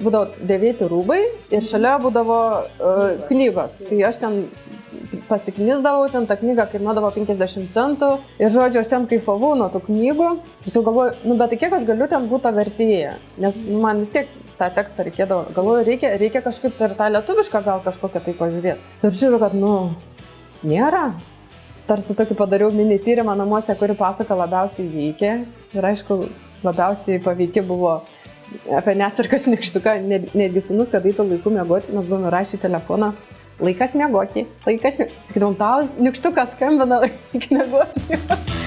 Būdavo dėvėti rūbai ir šalia būdavo uh, knygos. Tai aš ten pasiknisdavau, ten tą knygą kainuodavo 50 centų ir žodžiu, aš ten kaifavau nuo tų knygų. Vis jau galvoju, nu bet tai kiek aš galiu ten būti vertėję, nes nu, man vis tiek tą tekstą reikėdavo. Galvoju, reikia, reikia kažkaip per tą lietuvišką gal kažkokią tai pažiūrėti. Ir žiūriu, kad, nu, nėra. Tarsi tokį padariau mini tyrimą namuose, kuri pasaka labiausiai veikia. Ir aišku, labiausiai paveiki buvo apie netvarkas nikštuką, netgi sunus, kad eitų laiku miegoti, mes buvome rašę telefoną. Laikas miegoti, laikas miegoti. Sakydavom, tau nikštukas skambina, laikas miegoti.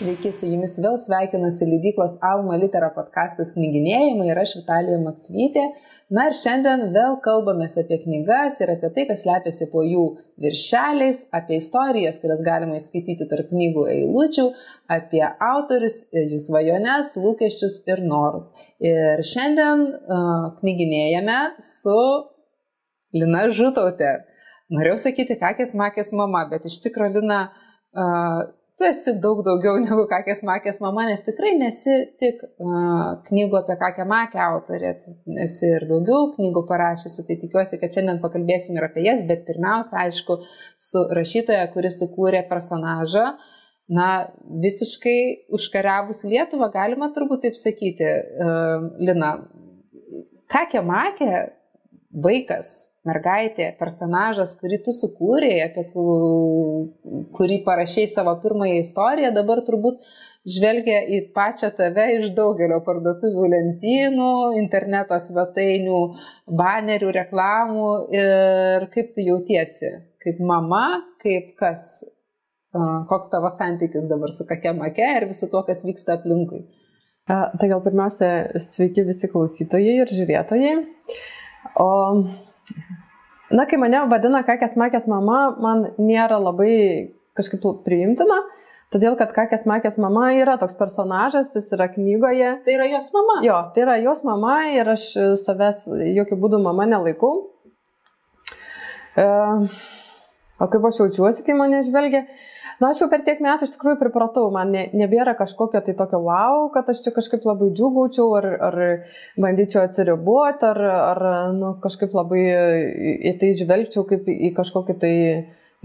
Sveiki, su jumis vėl sveikinasi leidyklos Alma Litera podkastas knyginėjimai ir aš Vitalija Maksvytė. Na ir šiandien vėl kalbamės apie knygas ir apie tai, kas slepiasi po jų viršeliais, apie istorijas, kurias galima įskaityti tarp knygų eilučių, apie autorius, jų svajones, lūkesčius ir norus. Ir šiandien uh, knyginėjame su Lina Žutautė. Norėjau sakyti, kakės makės mama, bet iš tikrųjų Lina uh, tu esi daug daugiau negu kakės makės mama, nes tikrai nesi tik uh, knygų apie kakę makę autorė, esi ir daugiau knygų parašysi, tai tikiuosi, kad šiandien pakalbėsim ir apie jas, bet pirmiausia, aišku, su rašytoja, kuri sukūrė personažą, na, visiškai užkariavus Lietuvą, galima turbūt taip sakyti, uh, Lina, kakė makė vaikas mergaitė, personažas, kurį tu sukūrėjai, apie kurį parašiai savo pirmąją istoriją, dabar turbūt žvelgia į pačią tave iš daugelio parduotuvių lentynų, interneto svetainių, banerių, reklamų ir kaip tu jautiesi, kaip mama, kaip kas, koks tavo santykis dabar su kokia make ir visu tuo, kas vyksta aplinkui. Tai gal pirmiausia, sveiki visi klausytojai ir žiūrėtojai. O Na, kai mane vadina kakės makės mama, man nėra labai kažkaip priimtina, todėl kad kakės makės mama yra toks personažas, jis yra knygoje. Tai yra jos mama. Jo, tai yra jos mama ir aš savęs jokių būdų mama nelaikau. E, o kaip aš jaučiuosi, kai mane žvelgia, Na, aš jau per tiek metų iš tikrųjų pripratau, man ne, nebėra kažkokio tai tokio wow, kad aš čia kažkaip labai džiugaučiau ar, ar bandyčiau atsiriboti, ar, ar nu, kažkaip labai į tai žvelgčiau kaip į kažkokį tai,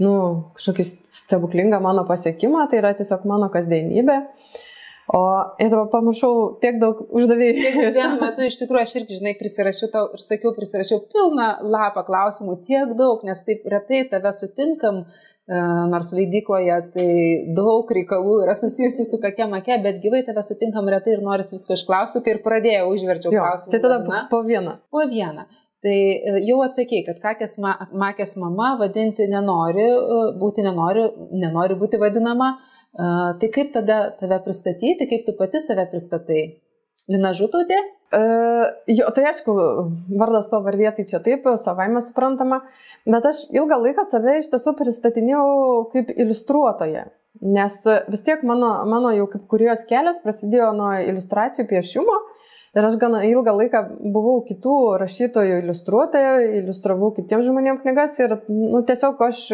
nu, kažkokį stebuklingą mano pasiekimą, tai yra tiesiog mano kasdienybė. O ir dabar pamiršau tiek daug uždavėjų. Tiek vienu metu iš tikrųjų aš irgi, žinai, prisirašiau tau ir sakiau, prisirašiau pilną lapą klausimų, tiek daug, nes taip retai tave sutinkam nors leidykloje tai daug reikalų yra susijusi su kokia make, bet gyvai tave sutinkam retai ir noris visko išklausti, tai ir pradėjau, užverčiau klausimą. Tai tada na, po vieną. Po vieną. Tai e, jau atsakėjai, kad kakės ma, makės mama vadinti nenori, e, būti nenori, nenori būti vadinama. Tai kaip tada tave pristatyti, kaip tu pati save pristatai? Lina Žutautė? Uh, jo, tai aišku, vardas pavardė tai čia taip, savaime suprantama, bet aš ilgą laiką save iš tiesų pristatinėjau kaip iliustruotoje, nes vis tiek mano, mano jau kaip kurijos kelias prasidėjo nuo iliustracijų piešimo ir aš gana ilgą laiką buvau kitų rašytojų iliustruotoja, iliustravau kitiems žmonėms knygas ir nu, tiesiog aš,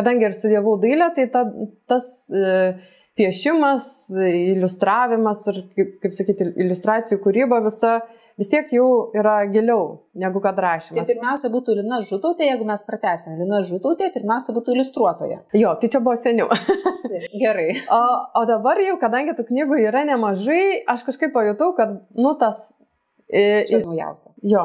kadangi ir studijavau dailę, tai ta, tas... Uh, piešimas, iliustravimas ir, kaip, kaip sakyti, iliustracijų kūryba visa vis tiek jau yra giliau negu kad rašymas. Tai pirmiausia būtų Lina Žutautė, jeigu mes pratęsime. Lina Žutautė pirmiausia būtų iliustruotoja. Jo, tai čia buvo seniau. Gerai. O, o dabar jau, kadangi tų knygų yra nemažai, aš kažkaip pajutau, kad, nu, tas Čia naujausia. Jo,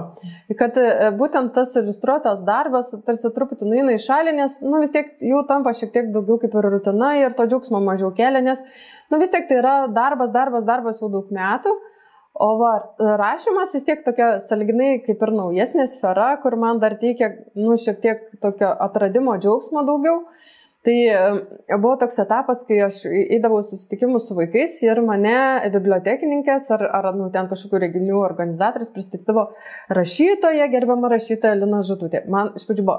kad e, būtent tas iliustruotas darbas tarsi truputį nueina į šalį, nes nu, vis tiek jau tampa šiek tiek daugiau kaip ir rutina ir to džiaugsmo mažiau kelia, nes nu, vis tiek tai yra darbas, darbas, darbas jau daug metų. O va, rašymas vis tiek tokia salginai kaip ir naujesnė sfera, kur man dar teikia, nu, šiek tiek tokio atradimo džiaugsmo daugiau. Tai e, buvo toks etapas, kai aš įdavau susitikimus su vaikais ir mane bibliotekininkės ar, ar nu, ten kažkokių renginių organizatorius pristatydavo rašytoja, gerbiama rašytoja Lina Žututė. Man iš pradžių buvo,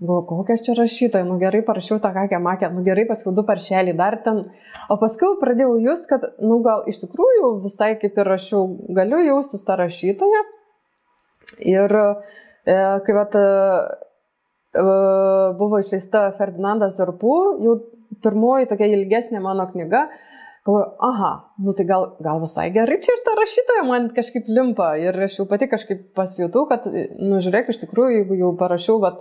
galvoju, kokia čia rašytoja, nu gerai parašiau tą kakę makę, nu gerai paskui du paršelį dar ten. O paskui pradėjau just, kad, nu gal iš tikrųjų visai kaip ir rašiau, galiu jaustis tą rašytoją. Ir e, kai vat buvo išleista Ferdinandas Zarpų, jau pirmoji tokia ilgesnė mano knyga. galvoju, aha, nu tai gal, gal visai gerai čia ir ta rašytoja man kažkaip limpa ir aš jau pati kažkaip pasijutau, kad, nu žiūrėk, iš tikrųjų, jeigu jau parašiau, bet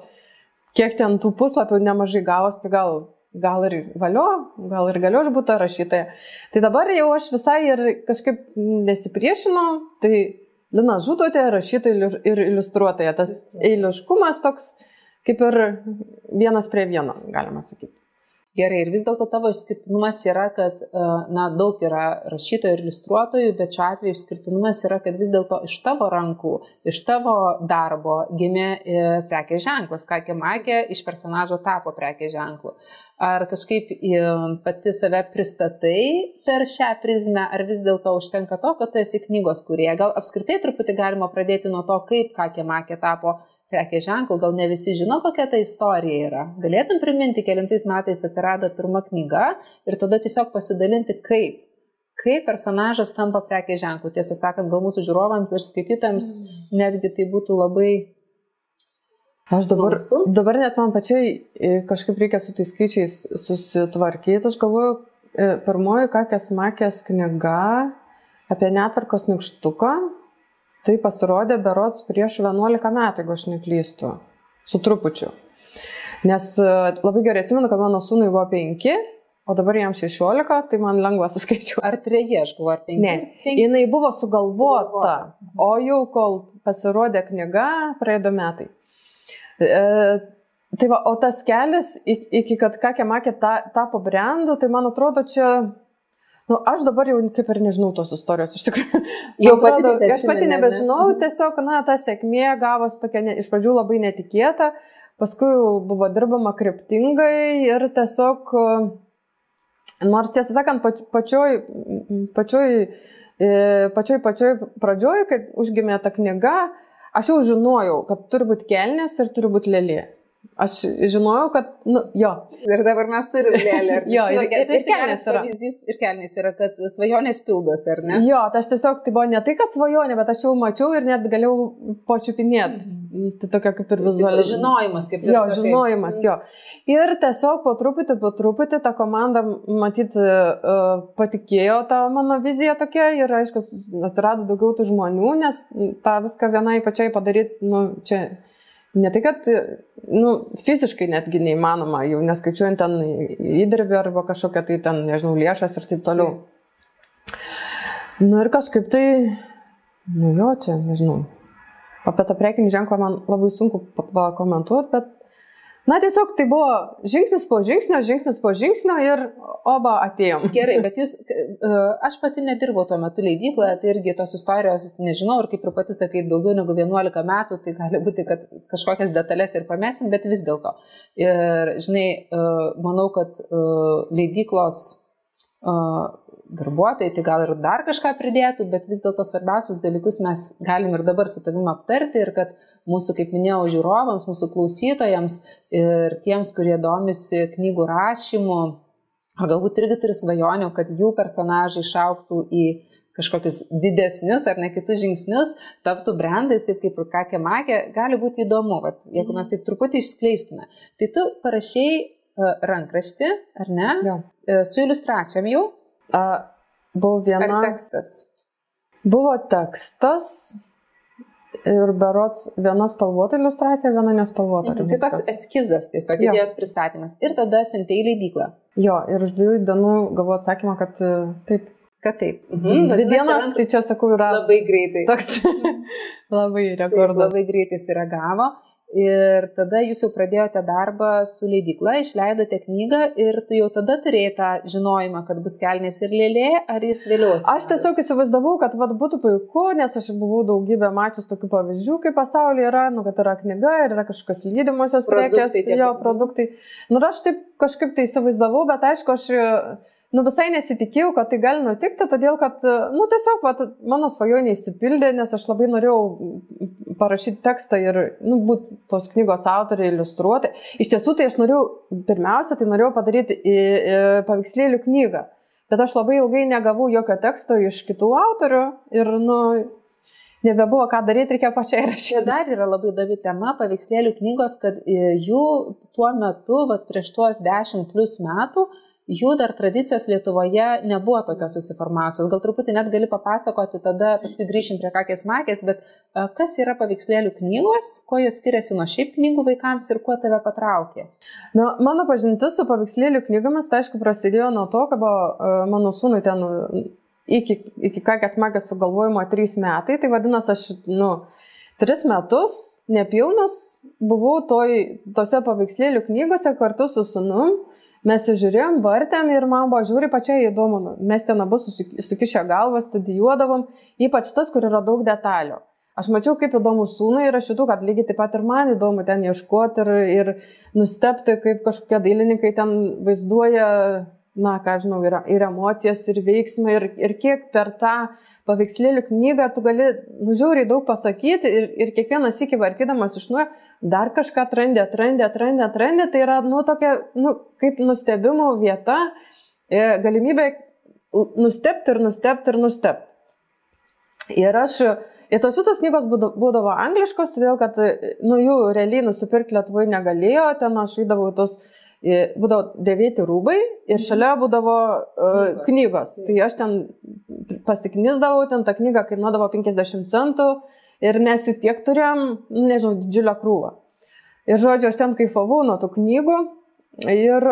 kiek ten tų puslapių nemažai gavos, tai gal, gal ir valio, gal ir galiu aš būti rašytoja. Tai dabar jau aš visai ir kažkaip nesipriešinau, tai Lina Žutotė, rašytoja ir iliustruotoja. Tas eiliškumas toks kaip ir vienas prie vieno, galima sakyti. Gerai, ir vis dėlto tavo išskirtinumas yra, kad, e, na, daug yra rašytojų ir iliustruotojų, bet šiuo atveju išskirtinumas yra, kad vis dėlto iš tavo rankų, iš tavo darbo gimė e, prekės ženklas, kakė magė iš personažo tapo prekės ženklu. Ar kažkaip e, pati save pristatai per šią prizmę, ar vis dėlto užtenka to, kad tu esi knygos kurie? Gal apskritai truputį galima pradėti nuo to, kaip kakė magė tapo prekės ženklų, gal ne visi žino, kokia ta istorija yra. Galėtum priminti, kelintais metais atsirado pirma knyga ir tada tiesiog pasidalinti, kaip, kaip personažas tampa prekės ženklų. Tiesą sakant, gal mūsų žiūrovams ir skaitytams mm. netgi tai būtų labai... Aš dabar, dabar net man pačiai e, kažkaip reikia su tais skaičiais susitvarkyti. Aš galvoju, e, pirmoji Kakės Makės knyga apie netvarkos nikštuką Tai pasirodė berots prieš 11 metų, jeigu aš neklystu, su trupučiu. Nes e, labai gerai atsimenu, kad mano sūnui buvo 5, o dabar jam 16, tai man lengva suskaičiuoti. Ar 3, aš galvoju, ar 5? Ne, 5. jinai buvo sugalvota, sugalvota, o jau kol pasirodė knyga, praėjo metai. E, tai va, o tas kelias, iki kad kakė makė tapo brandų, tai man atrodo, čia Nu, aš dabar jau kaip ir nežinau tos istorijos, iš tikrųjų. Jau pati, atrodo, aš pati nebežinau, ne? tiesiog, na, ta sėkmė gavosi tokia ne, iš pradžių labai netikėta, paskui buvo dirbama kryptingai ir tiesiog, nors tiesą sakant, pač, pačioj, pačioj, e, pačioj, pačioj pradžioj, kai užgimė ta knyga, aš jau žinojau, kad turi būti kelnės ir turi būti lėlė. Aš žinojau, kad, nu, jo. Ir dabar mes turime lėlę. jo, ir, ir, ir kelnės yra. Ir kelnės yra, kad svajonės pildosi, ar ne? Jo, tai aš tiesiog, tai buvo ne tai, kad svajonė, bet aš jau mačiau ir net galėjau pačiupinėti. Mm -hmm. Tai tokia kaip ir vizualiai. Žinojimas, kaip ir. Jo, sakai. žinojimas, jo. Ir tiesiog po truputį, po truputį ta komanda, matyt, uh, patikėjo tą mano viziją tokia ir, aišku, atsirado daugiau tų žmonių, nes tą viską vienai pačiai padaryti, nu, čia Ne tai, kad nu, fiziškai netgi neįmanoma, jau neskaičiuojant ten įdirbį arba kažkokią tai ten, nežinau, lėšas ir taip toliau. Nu ir kažkaip tai, nu jo, čia, nežinau. Apie tą prekinį ženklą man labai sunku pakomentuoti, bet Na, tiesiog tai buvo žingsnis po žingsnio, žingsnis po žingsnio ir oba atėjom. Gerai, bet jūs, e, aš pati nedirbau tuo metu leidykloje, tai irgi tos istorijos nežinau ir kaip ir pati sakai, daugiau negu 11 metų, tai gali būti, kad kažkokias detalės ir pamesim, bet vis dėlto. Ir, žinai, e, manau, kad e, leidyklos darbuotojai tai gal ir dar kažką pridėtų, bet vis dėlto svarbiausius dalykus mes galim ir dabar su tavim aptarti ir kad mūsų, kaip minėjau, žiūrovams, mūsų klausytojams ir tiems, kurie domisi knygų rašymu, ar galbūt irgi turi svajonių, kad jų personažai išauktų į kažkokius didesnius ar ne kitus žingsnius, taptų brandais, taip kaip ir kakė makė, gali būti įdomu, vat, jeigu mes taip truputį išskleistume. Tai tu parašiai uh, rankraštį, ar ne? Jo. Uh, su iliustracijom jau? Uh, buvo viena. Ar tekstas? Buvo tekstas, ir berots viena spalvota iliustracija, viena nespalvota. Mhm, tai toks eskizas, tiesiog jo. idėjos pristatymas. Ir tada siuntė į leidyklą. Jo, ir už dviejų dienų gavau atsakymą, kad e, taip. Kad taip. Mhm. Dvi dienas, tai čia sakau, yra. Labai greitai. Toks labai rekordas. Labai greitai sureagavo. Ir tada jūs jau pradėjote darbą su leidykla, išleidote knygą ir tu jau tada turėjai tą žinojimą, kad bus kelnės ir lėlė, ar jis vėliau? Atsirado? Aš tiesiog įsivaizdavau, kad vat, būtų puiku, nes aš buvau daugybę mačius tokių pavyzdžių, kaip pasaulyje yra, nu, kad yra knyga ir yra kažkokios lydimosios prekės, jo produktai. Nu, ir aš taip kažkaip tai įsivaizdavau, bet aišku, aš nu, visai nesitikėjau, kad tai gali nutikti, todėl kad, nu, tiesiog, va, mano svajonė įsipildė, nes aš labai norėjau parašyti tekstą ir, nu, būti tos knygos autoriai, iliustruoti. Iš tiesų, tai aš norėjau, pirmiausia, tai norėjau padaryti į, į paveikslėlių knygą. Bet aš labai ilgai negavau jokio teksto iš kitų autorių ir, nu, nebebuvo ką daryti, reikia pačiai rašyti. Dar yra labai įdomi tema paveikslėlių knygos, kad jų tuo metu, va, prieš tuos 10 plus metų, jų dar tradicijos Lietuvoje nebuvo tokios susiformavusios. Gal truputį net gali papasakoti, tada paskui grįšim prie kakės makės, bet kas yra paveikslėlių knygos, kuo jos skiriasi nuo šiaip knygų vaikams ir kuo tave patraukė? Na, mano pažintis su paveikslėlių knygomis, tai aišku, prasidėjo nuo to, kad buvo mano sūnui ten iki, iki kakės makės sugalvojimo trys metai, tai vadinasi, aš, nu, tris metus, nepilnus, buvau toj, tose paveikslėlių knygose kartu su sunum Mes žiūrėjom, vartėm ir man buvo žiūri pačiai įdomu. Nu, mes ten abu sukišę galvą studijuodavom, ypač tas, kur yra daug detalių. Aš mačiau, kaip įdomu sūnui ir aš šitau, kad lygiai taip pat ir man įdomu ten ieškoti ir, ir nustepti, kaip kažkokie dailininkai ten vaizduoja, na, ką žinau, ir, ir emocijas, ir veiksmą, ir, ir kiek per tą paveikslėlių knygą tu gali, nu, žiūri daug pasakyti ir, ir kiekvienas iki vartydamas iš nuojo dar kažką atrandi, atrandi, atrandi, atrandi, tai yra, nu, tokia, nu, kaip nustebimo vieta, e, galimybė nustepti ir nustepti ir nustepti. Ir aš, ir tos visos knygos būdavo angliškos, todėl kad, nu, jų realiai nusipirkti Lietuvoje negalėjo, ten aš įdavau tos, e, būdavo dėvėti rūbai ir šalia būdavo uh, knygos. knygos. Tai aš ten pasiknisdavau, ten ta knyga kainuodavo 50 centų, Ir mes jų tiek turėjom, nu, nežinau, didžiulę krūvą. Ir žodžiu, aš ten kaifavau nuo tų knygų ir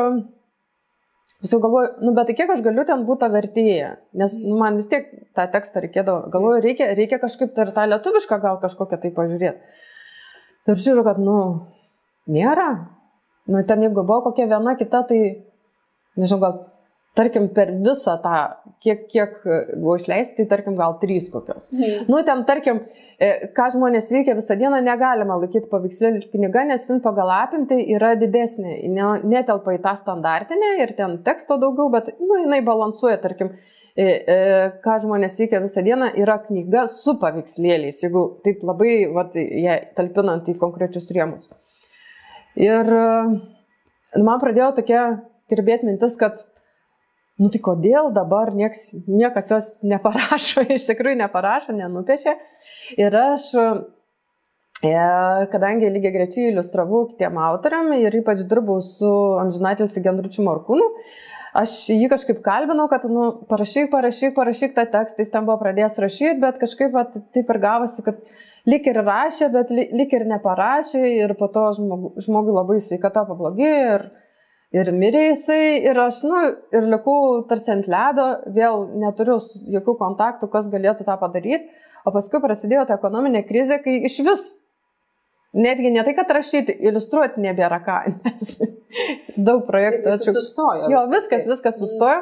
vis jau galvoju, nu bet tai kiek aš galiu ten būti vertėja, nes nu, man vis tiek tą tekstą reikėdavo, galvoju, reikia, reikia kažkaip ir tą lietuvišką gal kažkokią tai pažiūrėti. Ir žiūriu, kad, nu, nėra. Nu, ten jeigu buvo kokia viena kita, tai, nežinau, gal tarkim, per visą tą, kiek, kiek buvo išleisti, tai tarkim, gal trys kokios. Mhm. Nu, ten, tarkim, e, ką žmonės veikia visą dieną, negalima laikyti paveikslėlį knyga, nes jin pagal apimtai yra didesnė, netelpa į tą standartinę ir ten teksto daugiau, bet, nu, jinai balansuoja, tarkim, e, e, ką žmonės veikia visą dieną, yra knyga su paveikslėliais, jeigu taip labai, vat, ją talpinant į konkrečius rėmus. Ir man pradėjo tokia kirbėti mintis, kad nu tai kodėl dabar nieks, niekas jos neparašo, iš tikrųjų neparašo, nenupiešia. Ir aš, e, kadangi lygiai grečiai iliustravau kitiem autoriam ir ypač dirbau su amžinatelsi Gendručiu Morkūnu, aš jį kažkaip kalbinau, kad, nu, parašyk, parašyk, parašyk tą tekstą, jis ten buvo pradėjęs rašyti, bet kažkaip at, taip ir gavosi, kad lik ir rašė, bet lik ir neparašė ir po to žmogui labai sveikata pablogėjo ir Ir mirė jisai ir aš, nu, ir likau tarsi ant ledo, vėl neturiu jokių kontaktų, kas galėtų tą padaryti. O paskui prasidėjo ta ekonominė krizė, kai iš vis, netgi ne tai, kad rašyti, iliustruoti nebėra ką, nes daug projektų. Tai sustojo. Jo, viskas, viskas mhm. sustojo.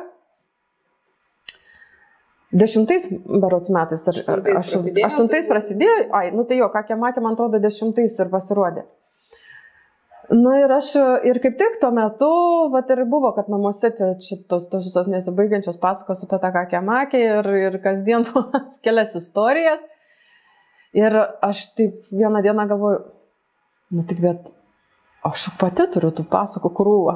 Dešimtais berots metais, ar, ar aš, aštuntais prasidėjo, ai, nu tai jo, ką kemakė, man atrodo, dešimtais ir pasirodė. Na ir aš, ir kaip tik tuo metu, vat ir buvo, kad namuose šitos tos visos nesibaigiančios pasakos apie tą kakę makę ir, ir kasdien kelias istorijas. Ir aš taip vieną dieną galvoju, nu tik bet aš pati turiu tų pasakų krūvą.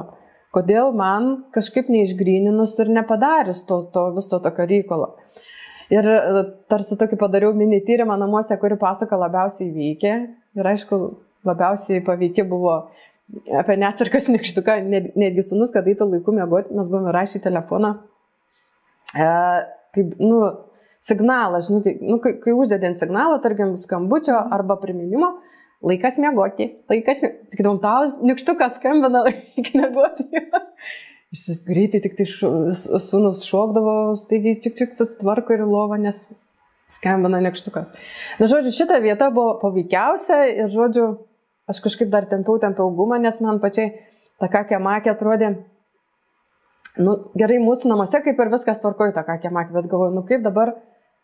Kodėl man kažkaip neišgryninus ir nepadarius to, to viso tokio reikalo. Ir e, tarsi tokį padariau mini tyrimą namuose, kuri pasaka labiausiai veikė. Ir aišku, labiausiai paveiki buvo apie netvarkas nikštuką, net, netgi sunus, kad eitų laiku mėgoti, mes buvome rašę telefoną, e, kaip, nu, signalą, žinai, tai, nu, kai, kai uždedėt signalą, tarkim, skambučio arba priminimo, laikas mėgoti, laikas sakydavom, tau nikštukas skambina, laikas mėgoti. Jis greitai tik tai sunus šokdavo, staigiai tik tik susitvarko ir lovą, nes skambina nikštukas. Na, žodžiu, šita vieta buvo paveikiausia ir, žodžiu, aš kažkaip dar tempiau, tempiau gumą, nes man pačiai ta kakė makė atrodė, nu, gerai, mūsų namuose kaip ir viskas tvarkoja ta kakė makė, bet galvoju, nu kaip dabar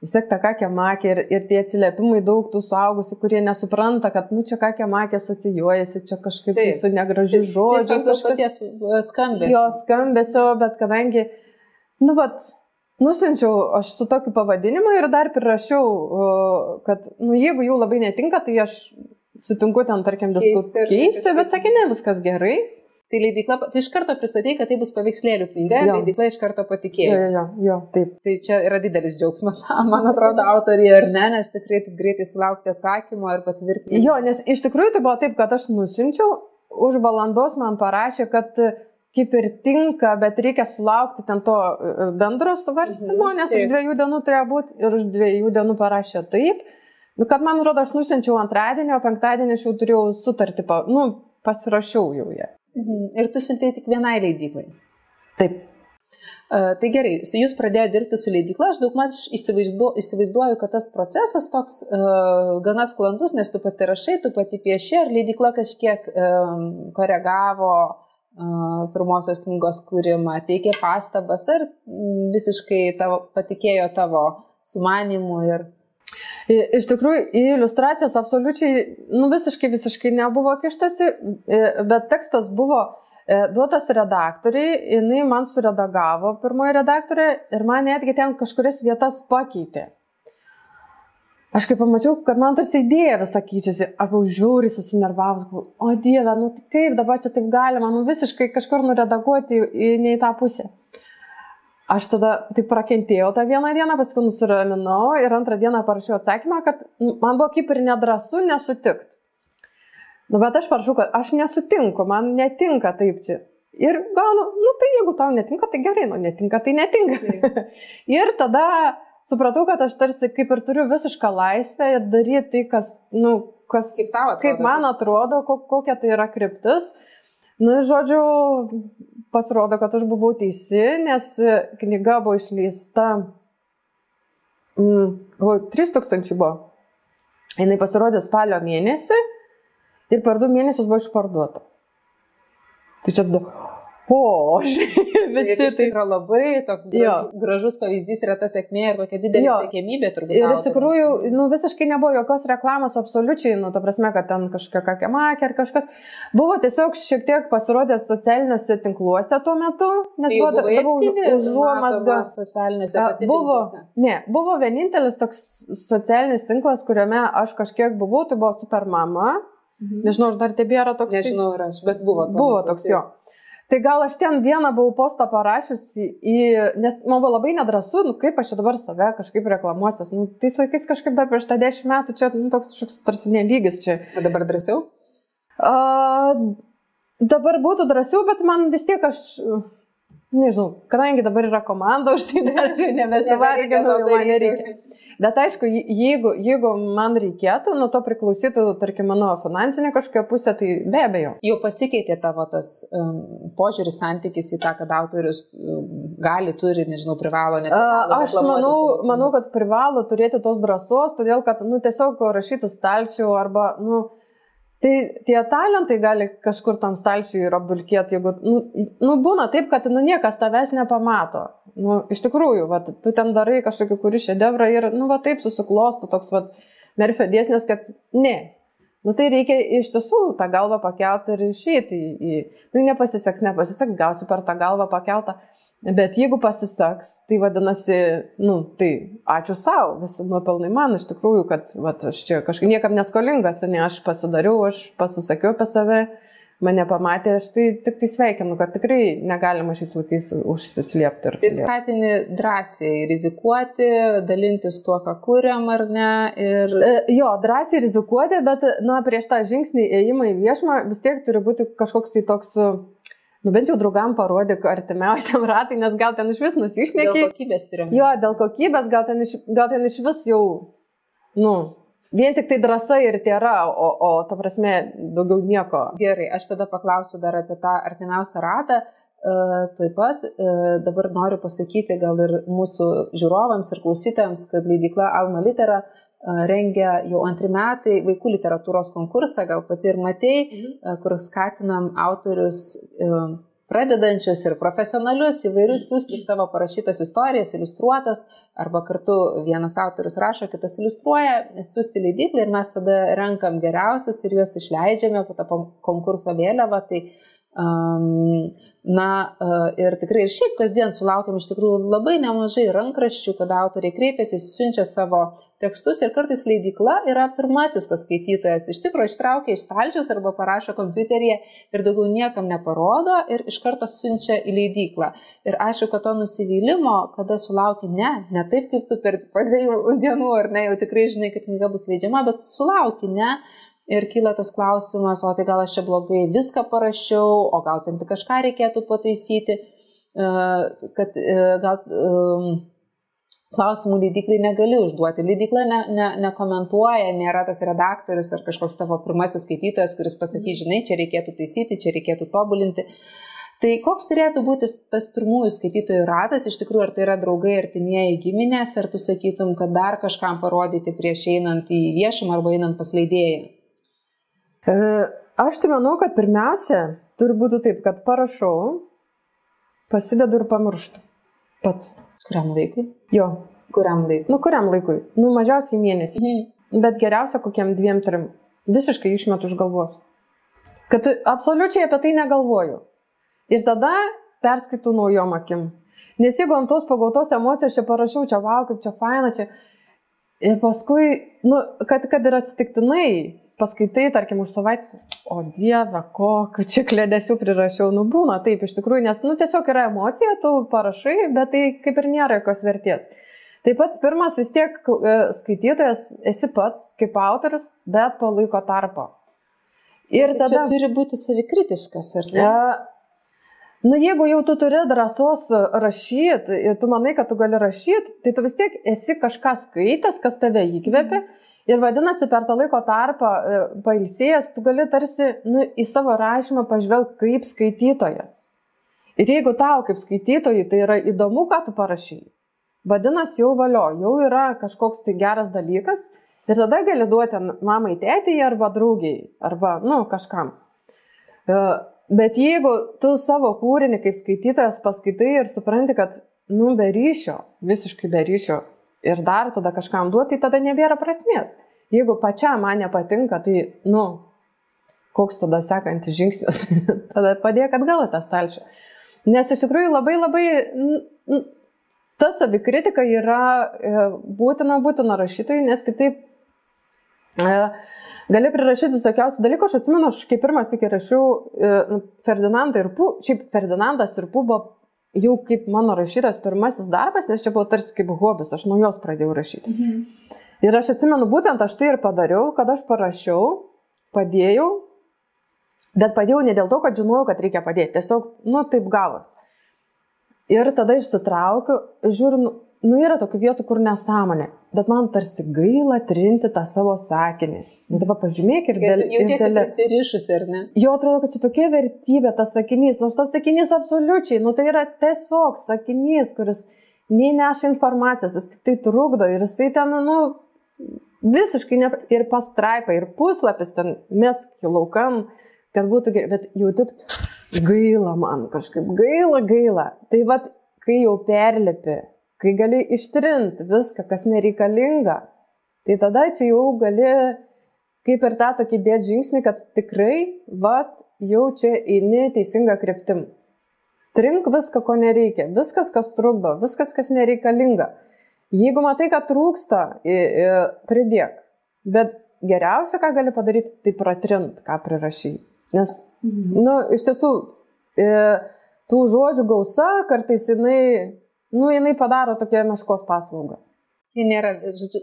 vis tiek ta kakė makė ir, ir tie atsiliepimai daug tų suaugusių, kurie nesupranta, kad, nu, čia kakė makė asocijuojasi, čia kažkaip tai su negražiu žodžiu. Tai kažkokies skambesio. Jo skambesio, bet kadangi, nu, vat, Nusinčiau aš su tokiu pavadinimu ir dar prirašiau, kad, nu, jeigu jų labai netinka, tai aš sutinku ten, tarkim, diskutuoti. Keisti, bet sakė, ne, viskas gerai. Tai leidikla, tai iš karto pristatė, kad tai bus paveikslėlių knyga, jo. leidikla iš karto patikėjo. Jo, jo, jo, taip. Tai čia yra didelis džiaugsmas, man atrodo, autoriai ar ne, nes tikrai greitai sulaukti atsakymų ar patvirtinimo. Jo, nes iš tikrųjų tai buvo taip, kad aš nusinčiau, už valandos man parašė, kad kaip ir tinka, bet reikia sulaukti ten to e, bendro svarstymo, Mhm, nes taip. už dviejų dienų turėjo būti ir už dviejų dienų parašė taip. Nu, kad man rodo, aš nusinčiau antradienį, o penktadienį aš jau turėjau sutartį, pa, nu, pasirašiau jau ją. Mhm. Ir tu siuntėjai tik vienai leidyklai. Taip. Uh, tai gerai, jūs pradėjote dirbti su leidykla, aš daug mat įsivaizduoju, įsivaizduoju, kad tas procesas toks uh, gana sklandus, nes tu pati rašai, tu pati pieši, ar leidykla kažkiek um, koregavo uh, pirmosios knygos kūrimą, teikė pastabas, ar mm, visiškai tavo, patikėjo tavo sumanimu ir... Iš tikrųjų, į iliustracijas absoliučiai, nu visiškai, visiškai nebuvo kištasi, bet tekstas buvo e, duotas redaktoriai, jinai man suredagavo pirmoji redaktorė ir man netgi ten kažkurias vietas pakeitė. Aš kai pamačiau, kad man tarsi idėja visą keičiasi, buvau žiūri susinervavus, galvoju, o dieve, nu kaip dabar čia taip galima, nu visiškai kažkur nuredaguoti į, į, ne į tą pusę. Aš tada taip prakentėjau tą vieną dieną, paskui nusiraminau ir antrą dieną parašiau atsakymą, kad man buvo kaip ir nedrasu nesutikti. Nu, bet aš parašau, kad aš nesutinku, man netinka taip čia. Ir gaunu, nu tai jeigu tau netinka, tai gerai, nu netinka, tai netinka. ir tada supratau, kad aš tarsi kaip ir turiu visišką laisvę daryti tai, kas, nu, kas, Kaip atrodo? kaip man atrodo, ko, kokia tai yra kryptis. Nu, žodžiu, pasirodo, kad aš buvau teisi, nes knyga buvo išleista, mm, galvoju, 3000 buvo. Jis pasirodė spalio mėnesį ir per du mėnesius buvo išparduota. Tai čia tada, o, Ir visi iš tai. tikrųjų labai toks Jo. gražus, pavyzdys yra ta sėkmė ir tokia didelė Jo. sėkmybė turbūt. Ir iš tikrųjų, nu, visiškai nebuvo jokios reklamos, absoliučiai, nu, ta prasme, kad ten kažkokia kakė makė ar kažkas. Buvo tiesiog šiek tiek pasirodęs socialiniuose tinkluose tuo metu, nes Tai buvo užuomasgą. matoma socialiniuose pati Buvo, tinkluose? ne, buvo vienintelis toks socialinis tinklas, kuriame aš kažkiek buvau, tai buvo Supermama. Mhm. Nežinau, ar dar tebėra toks. Nežinau ir aš, bet buvo. Buvo toks jo. Tai gal aš ten vieną buvau postą parašiusi, į, nes man buvo labai nedrasu, nu kaip aš čia dabar save kažkaip reklamuosiu. Nu, tais laikais kažkaip dar prieš tą dešimt metų čia nu, toks kažkoks tarsi nelygis čia. O dabar drąsiau? A, dabar būtų drąsiau, bet man vis tiek aš, nežinau, kadangi dabar yra komanda, už tai dar nebesivarginu, man nereikia. Bet aišku, je- jeigu, jeigu man reikėtų, nuo to priklausytų, tarkim, mano finansinė kažkokia pusė, tai be abejo. Jau pasikeitė tavo tas um, požiūris, santykis į tą, kad autorius um, gali, turi, nežinau, privalo, net. A, Aš manau, manau, kad privalo turėti tos drąsos, todėl kad, nu, tiesiog rašyti stalčių arba, nu, tai tie talentai gali kažkur tam stalčiui ir apdulkėti, jeigu, nu, nu, būna taip, kad, nu, niekas tavęs nepamato. Nu, iš tikrųjų, va, tu ten darai kažkokį kurį šedevrą ir, nu, va, taip susiklostų toks, va, merfio dėsnis, kad ne. Nu, tai reikia iš tiesų tą galvą pakelti ir išeiti į, nu, nepasiseks, nepasiseks, gausi per tą galvą pakeltą. Bet jeigu pasiseks, tai vadinasi, nu, tai ačiū savo, visi nuopelnai man iš tikrųjų, kad vat, aš čia kažkaip niekam neskolingas, ne aš pasidariau, aš pasisakiau apie save, mane pamatė, aš tai tik tai sveikinu, kad tikrai negalima šiais laikais užsislėpti. Tai skatini drąsiai rizikuoti, dalintis tuo, ką kuriam ar ne. Ir... E, Jo, drąsiai rizikuoti, bet, na, prieš tą žingsnį įėjimą į viešumą vis tiek turi būti kažkoks tai toks, nu, bent jau draugam parodyk artimiausiam ratai, nes gal ten iš vis Dėl nusišneki. kokybės turim. Jo, dėl kokybės gal ten iš, gal ten iš vis jau, nu, vien tik tai drąsa ir tėra, o, o ta prasme, daugiau nieko. Gerai, aš tada paklausiu dar apie tą artimiausią ratą. Uh, taip pat uh, dabar noriu pasakyti gal ir mūsų žiūrovams ir klausytojams, kad leidikla Alma Litera uh, rengia jau antri metai vaikų literatūros konkursą, gal pati ir matei, uh, kur skatinam autorius pradedančius ir profesionalius įvairius siūsti savo parašytas istorijas, iliustruotas, arba kartu vienas autorius rašo, kitas iliustruoja, siūsti leidyklą ir mes tada renkam geriausius ir juos išleidžiame po tą konkurso vėliavą. Tai, um, Na uh, ir tikrai ir šiaip kasdien sulaukiam iš tikrųjų labai nemažai rankraščių, kada autoriai kreipiasi, siunčia savo tekstus ir kartais leidykla yra pirmasis tas skaitytojas. Iš tikrųjų ištraukia iš stalčius arba parašo kompiuteryje ir daugiau niekam neparodo ir iš karto siunčia į leidyklą. Ir aišku, kad to nusivylimo, kada sulauki ne, ne taip kaip tu per dviejų dienų ar ne, jau tikrai žinai, kad knyga bus leidžiama, bet sulauki ne ir kyla tas klausimas, o tai gal aš čia blogai viską parašiau, o gal ten tik kažką reikėtų pataisyti, e, kad e, gal um, klausimų leidiklai negali užduoti. Leidikla ne, ne, nekomentuoja, nėra tas redaktorius ar kažkoks tavo pirmasis skaitytojas, kuris pasakys, žinai, čia reikėtų taisyti, čia reikėtų tobulinti. Tai koks turėtų būti tas pirmųjų skaitytojų ratas, iš tikrųjų, ar tai yra draugai, artimieji giminės, ar tu sakytum, kad dar kažkam parodyti prieš einant į viešumą arba einant pas leidėją? Aš tai manau, kad pirmiausia, turi būti taip, kad parašau, pasidedu ir pamirštu. Pats. Kuriam laikui? Jo. Kuriam laikui? Nu, kuriam laikui? Nu, mažiausiai mėnesį. Mhm. Bet geriausia kokiam dviem, trim. Visiškai išmetu iš galvos. Kad absoliučiai apie tai negalvoju. Ir tada perskaitau naujom akim. Nes jeigu ant tos pagautos emocijos čia parašiau, čia wow, kaip čia faina, čia... Ir paskui, nu, kad, kad ir atsitiktinai paskaitai, tarkim, už savaitę, o dieve, kokiu čia klėdėsiu prirašiau, nu būna taip iš tikrųjų, nes, nu, tiesiog yra emocija, tu parašai, bet tai kaip ir nėra jokios vertės. Taip pat pirmas vis tiek e, skaitytojas esi pats kaip autorius, bet po laiko tarpo. Ir tada... Čia turi būti savikritiškas, ar ne? Ja, Nu, jeigu jau tu turi drąsos rašyti ir tu manai, kad tu gali rašyti, tai tu vis tiek esi kažką skaitęs, kas tave įkvėpia. Ir vadinasi, per tą laiko tarpą e, pailsėjęs, tu gali tarsi nu, į savo rašymą pažvelgti kaip skaitytojas. Ir jeigu tau kaip skaitytojui tai yra įdomu, ką tu parašai, vadinasi, jau valio, jau yra kažkoks tai geras dalykas ir tada gali duoti mamai, tėtijai arba draugiai, arba, nu, kažkam. E, Bet jeigu tu savo kūrinį kaip skaitytojas paskaitai ir supranti, kad, nu, be ryšio, visiškai be ryšio ir dar tada kažkam duoti, tai tada nebėra prasmės. Jeigu pačiam man nepatinka, tai, nu, koks tada sekantis žingsnis, tada padėk atgal tą stalčių. Nes iš tikrųjų labai labai, ta savikritika yra e, būtina būtina rašytojai, nes kitaip e, gali prirašyti visokiausių dalykų. Aš atsimenu, aš kaip pirmas iki rašiau e, Ferdinandą ir Pū, šiaip Ferdinandas ir Pū buvo jau kaip mano rašytas pirmasis darbas, nes čia buvo tarsi kaip hobis, aš nuo jos pradėjau rašyti. Mhm. Ir aš atsimenu, būtent aš tai ir padariau, kad aš parašiau, padėjau, bet padėjau ne dėl to, kad žinojau, kad reikia padėti, tiesiog, nu, taip gavos. Ir tada išsitraukiu, žiūriu, nu, yra tokių vietų, kur nesąmonė, bet man tarsi gaila trinti tą savo sakinį. Nu, dabar pažymėk ir dėl... Jau tiesiog prisirišusi, ar ne? Jo atrodo, kad čia tokia vertybė tas sakinys, nors tas sakinys absoliučiai, nu tai yra tiesiog sakinys, kuris nei neša informacijos, jis tik tai trukdo ir jisai ten, nu, visiškai ne, ir pastraipa, ir puslapis ten mesk laukan, kad būtų gerai, bet jautit gaila man kažkaip, gaila, gaila. Tai vad, kai jau perlipi kai gali ištrinti viską, kas nereikalinga, tai tada čia jau gali kaip ir tą tokį dėti žingsnį, kad tikrai, vat, jau čia eini teisinga kryptim. Trink viską, ko nereikia, viskas, kas trukdo, viskas, kas nereikalinga. Jeigu matai, kad trūksta, pridėk. Bet geriausia, ką gali padaryti, tai pratrint, ką prirašy. Nes, mhm. nu, iš tiesų, tų žodžių gausa kartais jinai nu, jinai padaro tokią meškos paslaugą. Tai nėra,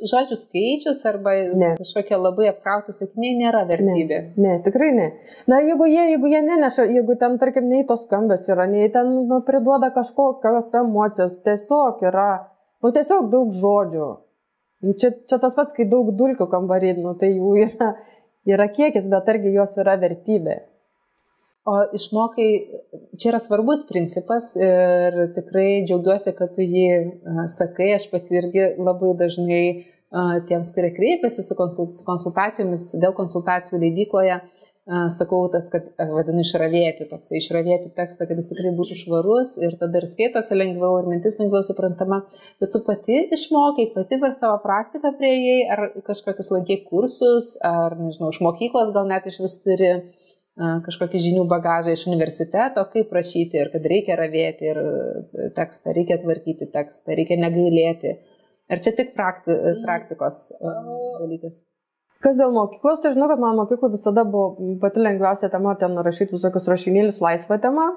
žodžių skaičius arba ne. kažkokie labai apkrauti sakiniai nėra vertybė. Ne, ne, tikrai ne. Na, jeigu jie, jeigu jie neneša, jeigu ten, tarkim, nei tos skambės yra, nei ten nu, priduoda kažkokios emocijos, tiesiog yra, nu, tiesiog daug žodžių. Čia, čia tas pats, kai daug dulkių kambarį, nu, tai jų yra, yra kiekis, bet argi jos yra vertybė. O išmokai, čia yra svarbus principas ir tikrai džiaugiuosi, kad tu jį sakai, aš pati irgi labai dažnai tiems, kurie kreipiasi su konsultacijomis dėl konsultacijų leidykloje, sakau tas, kad vadinu išravėti, toks išravėti tekstą, kad jis tikrai būtų švarus ir tada ir skaitosi lengviau ir mintis lengviau suprantama, bet tu pati išmokai, pati per savo praktiką prieėjai, ar kažkokius lankiai kursus, ar, nežinau, iš mokyklos gal net iš vis turi kažkokį žinių bagažą iš universiteto, kaip rašyti ir kad reikia ravėti ir e, tekstą, reikia tvarkyti tekstą, reikia negailėti. Ar čia tik prakti, e, praktikos dalykas? Kas dėl mokyklos, tai žinau, kad man mokyklų visada buvo pati lengviausia tema ten rašyti visokius rašinėlius laisvą temą.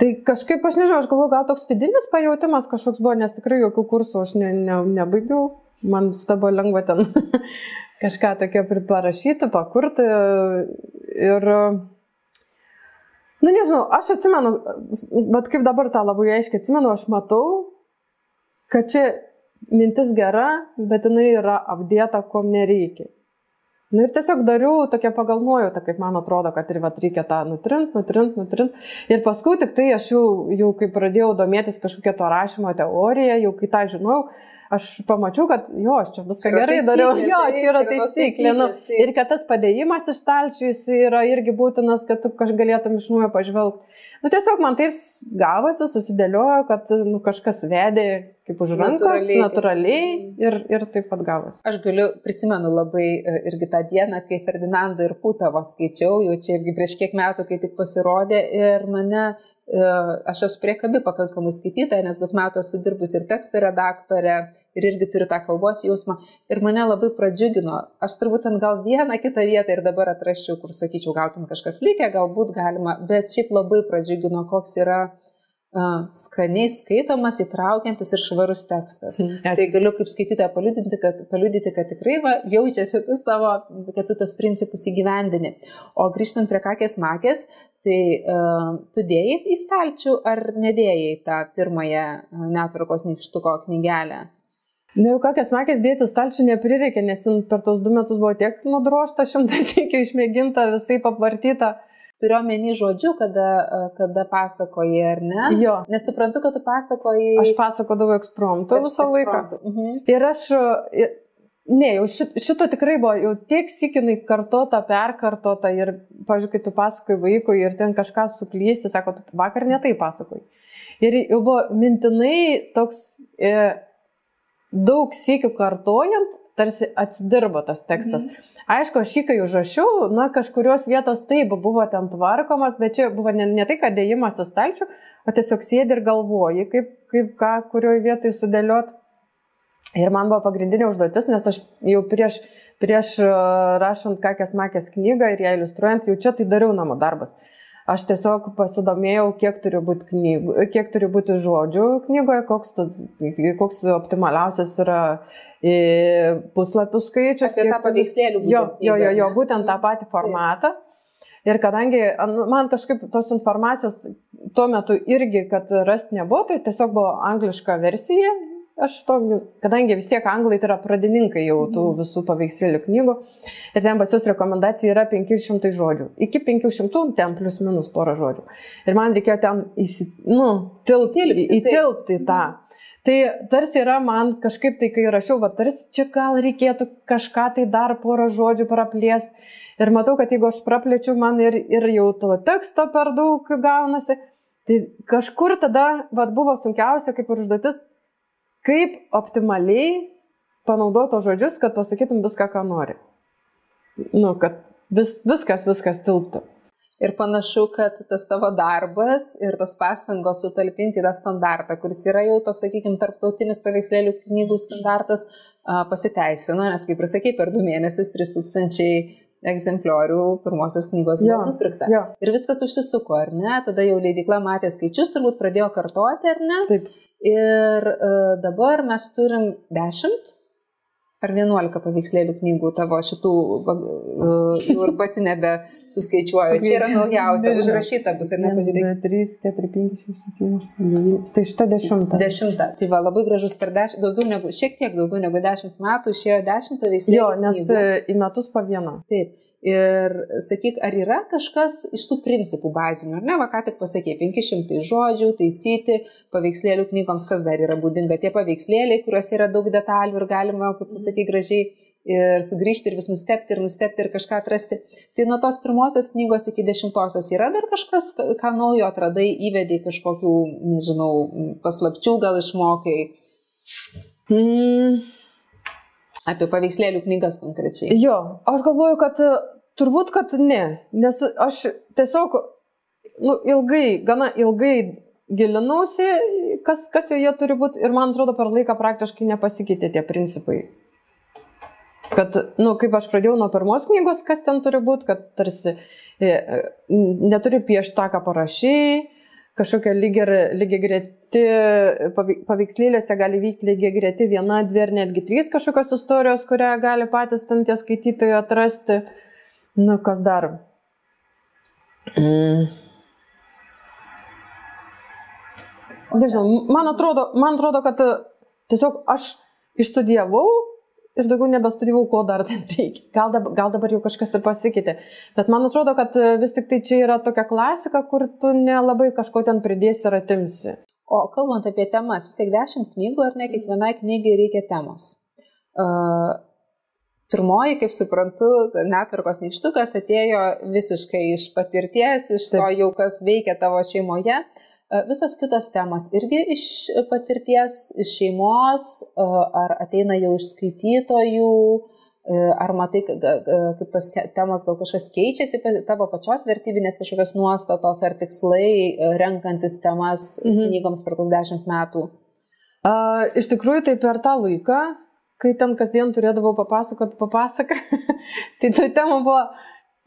Tai kažkaip aš nežinau, aš galvoju, gal toks vidinis pajūtimas kažkoks buvo, nes tikrai jokių kursų aš ne, ne, nebaigiau, man visada buvo lengva ten kažką tokio priparašyti, pakurti ir, nu nežinau, aš atsimenu, bet kaip dabar tą labai aiškiai atsimenu, aš matau, kad čia mintis gera, bet jinai yra apdėta, ko nereikia. Nu ir tiesiog dariau tokia pagal nuojautą, kaip man atrodo, kad ir vat, reikia tą nutrint, nutrint, nutrint. Ir paskui tik tai aš jau, jau kai pradėjau domėtis kažkokią to rašymo teoriją, jau kai tą žinojau, aš pamačiau, kad jo, aš čia viską gerai taisyklė, dariau, jo, čia yra taisyklė. Nu, ir kad tas padėjimas iš talčių jis yra irgi būtinas, kad tu kažką galėtum iš nuojo pažvelgti. Nu, tiesiog man taip gavosi, susidėliojo, kad nu, kažkas vedė kaip už rankos, natūraliai, natūraliai ir, ir taip pat gavosi. Aš galiu, prisimenu labai e, irgi tą dieną, kai Ferdinandą ir Putavo skaičiau, jau čia irgi prieš kiek metų, kai tik pasirodė ir mane e, aš esu priekabi pakankamai skaitytoja, nes daug metų esu dirbus ir teksto redaktorė, ir irgi turiu tą kalbos jausmą. Ir mane labai pradžiugino. Aš turbūt ten gal vieną kitą vietą ir dabar atraščiau, kur sakyčiau, gal ten kažkas likę, galbūt galima, bet šiaip labai pradžiugino, koks yra uh, skaniai skaitomas, įtraukiantis ir švarus tekstas. Mm, tai galiu kaip skaitytoja paliudyti, kad, paliudyti, kad tikrai va, jaučiasi tu savo, kad tu tos principus įgyvendini. O grįžtant prie kakės makės, tai uh, tu dėjai į stalčių ar nedėjai tą pirmąją netvarkos nykštuko knygelę? Na nu, jau kokias makės dėti stalčių neprireikė, nes per tos du metus buvo tiek nudrošta, šimtas iki išmėginta, visai pavartyta. Turiu omeny žodžiu, kada, kada pasakoji, ar ne? Jo. Nes suprantu, kad tu pasakoji. Aš pasakodavau ekspromptu visą laiką. Mhm. Ir aš, ne, jau šit, šito tikrai buvo, jau tiek sikinai kartota, perkartota ir, pažiūrėk, kai tu pasakoji vaikui ir ten kažką suklysti, sako, tu vakar netai pasakoji. Ir jau buvo mintinai toks... E, daug sėkių kartojant, tarsi atsidirbo tas tekstas. Mhm. Aišku, aš jį kai užrašiau, na, kažkurios vietos taip buvo ten tvarkomas, bet čia buvo ne, ne tai, kad dėjimas į stalčių, o tiesiog sėdi ir galvoji, kaip, kaip ką, kurioje vietoje sudėliot. Ir man buvo pagrindinė užduotis, nes aš jau prieš, prieš rašant kakės makės knygą ir ją iliustruojant, jau čia tai dariau namų darbas. Aš tiesiog pasidomėjau, kiek turi būti, knygų, kiek turi būti žodžių knygoje, koks, tas, koks optimaliausias yra e, puslapių skaičius. Apie tą paveikslėlių būtent. Jo, jo, jo, jo, būtent tą patį formatą. Ir kadangi man kažkaip tos informacijos tuo metu irgi, kad rasti nebuvo, tai tiesiog buvo angliška versija aš to, kadangi vis tiek anglai tai yra pradininkai jau tų mhm. visų paveikslėlių knygų, ir ten pas jūs rekomendacija yra 500 žodžių. Iki 500 ten plus minus porą žodžių. Ir man reikėjo ten įsi, nu, tilpti, įtilpti į tą. Tai tarsi yra man kažkaip tai, kai rašiau, va, tarsi čia gal reikėtų kažką tai dar porą žodžių praplėsti. Ir matau, kad jeigu aš praplečiu, man ir, ir jau to teksto per daug gaunasi. Tai kažkur tada, va, buvo sunkiausia kaip ir užduotis kaip optimaliai panaudoto žodžius, kad pasakytum viską, ką nori. Nu, kad vis, viskas, viskas tilptų. Ir panašu, kad tas tavo darbas ir tos pastangos sutalpinti tą standartą, kuris yra jau toks, sakykime, tarptautinis paveikslėlių knygų standartas, pasiteisino, nes, kaip ir sakė, per du mėnesius 3000 egzempliorių pirmosios knygos buvo nupirkta. Jo. Ir viskas užsisuko, ar ne? Tada jau leidikla matė skaičius, turbūt pradėjo kartoti, ar ne? Taip. Ir uh, dabar mes turim 10 ar 11 paveikslėlių knygų tavo šitų, uh, jau ir pati nebe suskaičiuoju. Čia yra naujausia, užrašyta bus, ar ne, pažiūrėk. 3, 4, 5, 6, 7, 8, 9. Tai šita dešimta. Dešimta. Tai va, labai gražus per dešimt, daugiau negu, šiek tiek daugiau negu dešimt metų išėjo dešimt paveikslėlių. Jo, nes knygų. E, į metus po vieną. Taip. Ir sakyk, ar yra kažkas iš tų principų bazinių, ar ne, va ką tik pasakė, 500 žodžių, taisyti, paveikslėlių knygoms, kas dar yra būdinga, tie paveikslėliai, kuriuose yra daug detalių ir galima, kaip tu sakai, gražiai ir sugrįžti ir vis nustepti ir nustepti ir kažką atrasti. Tai nuo tos pirmosios knygos iki dešimtosios yra dar kažkas, ką naujo atradai, įvedai kažkokių, nežinau, paslapčių gal išmokai. Mm. Apie paveikslėlių knygas konkrečiai. Jo, aš galvoju, kad e, turbūt, kad ne, nes aš tiesiog nu, ilgai, gana ilgai gilinausi, kas, kas joje turi būti ir man atrodo per laiką praktiškai nepasikeitė tie principai. Kad, na, nu, kaip aš pradėjau nuo pirmos knygos, kas ten turi būti, kad tarsi e, neturi piešti tą, ką parašy, kažkokia lygiai, lygiai greti, paveikslėlėse gali vykti lygiai greti viena, dvi ar netgi trys kažkokios istorijos, kurią gali patys ten tie skaitytojai atrasti. Nu, kas dar? Mm. Nežinau, man atrodo, man atrodo, kad tiesiog aš išstudijavau ir daugiau nebestudijavau, ko dar ten reikia. Gal dabar, gal dabar jau kažkas ir pasikeitė. Bet man atrodo, kad e, vis tik tai čia yra tokia klasika, kur tu nelabai kažko ten pridėsi ir atimsi. O kalbant apie temas, vis tiek dešimt knygų ar ne, kiekvienai knygai reikia temos. Uh, pirmoji, kaip suprantu, netvarkos nykštukas atėjo visiškai iš patirties, iš to jau, kas veikia tavo šeimoje. Visos kitos temos irgi iš patirties, iš šeimos, ar ateina jau iš skaitytojų, ar matai, kaip tos temos gal kažkas keičiasi, tavo pačios vertybinės kažkokios nuostatos ar tikslai, renkantis temas mhm. knygoms per tos dešimt metų? A, iš tikrųjų, tai per tą laiką, kai ten kasdien turėdavau papasakot papasaką, tai ta tema buvo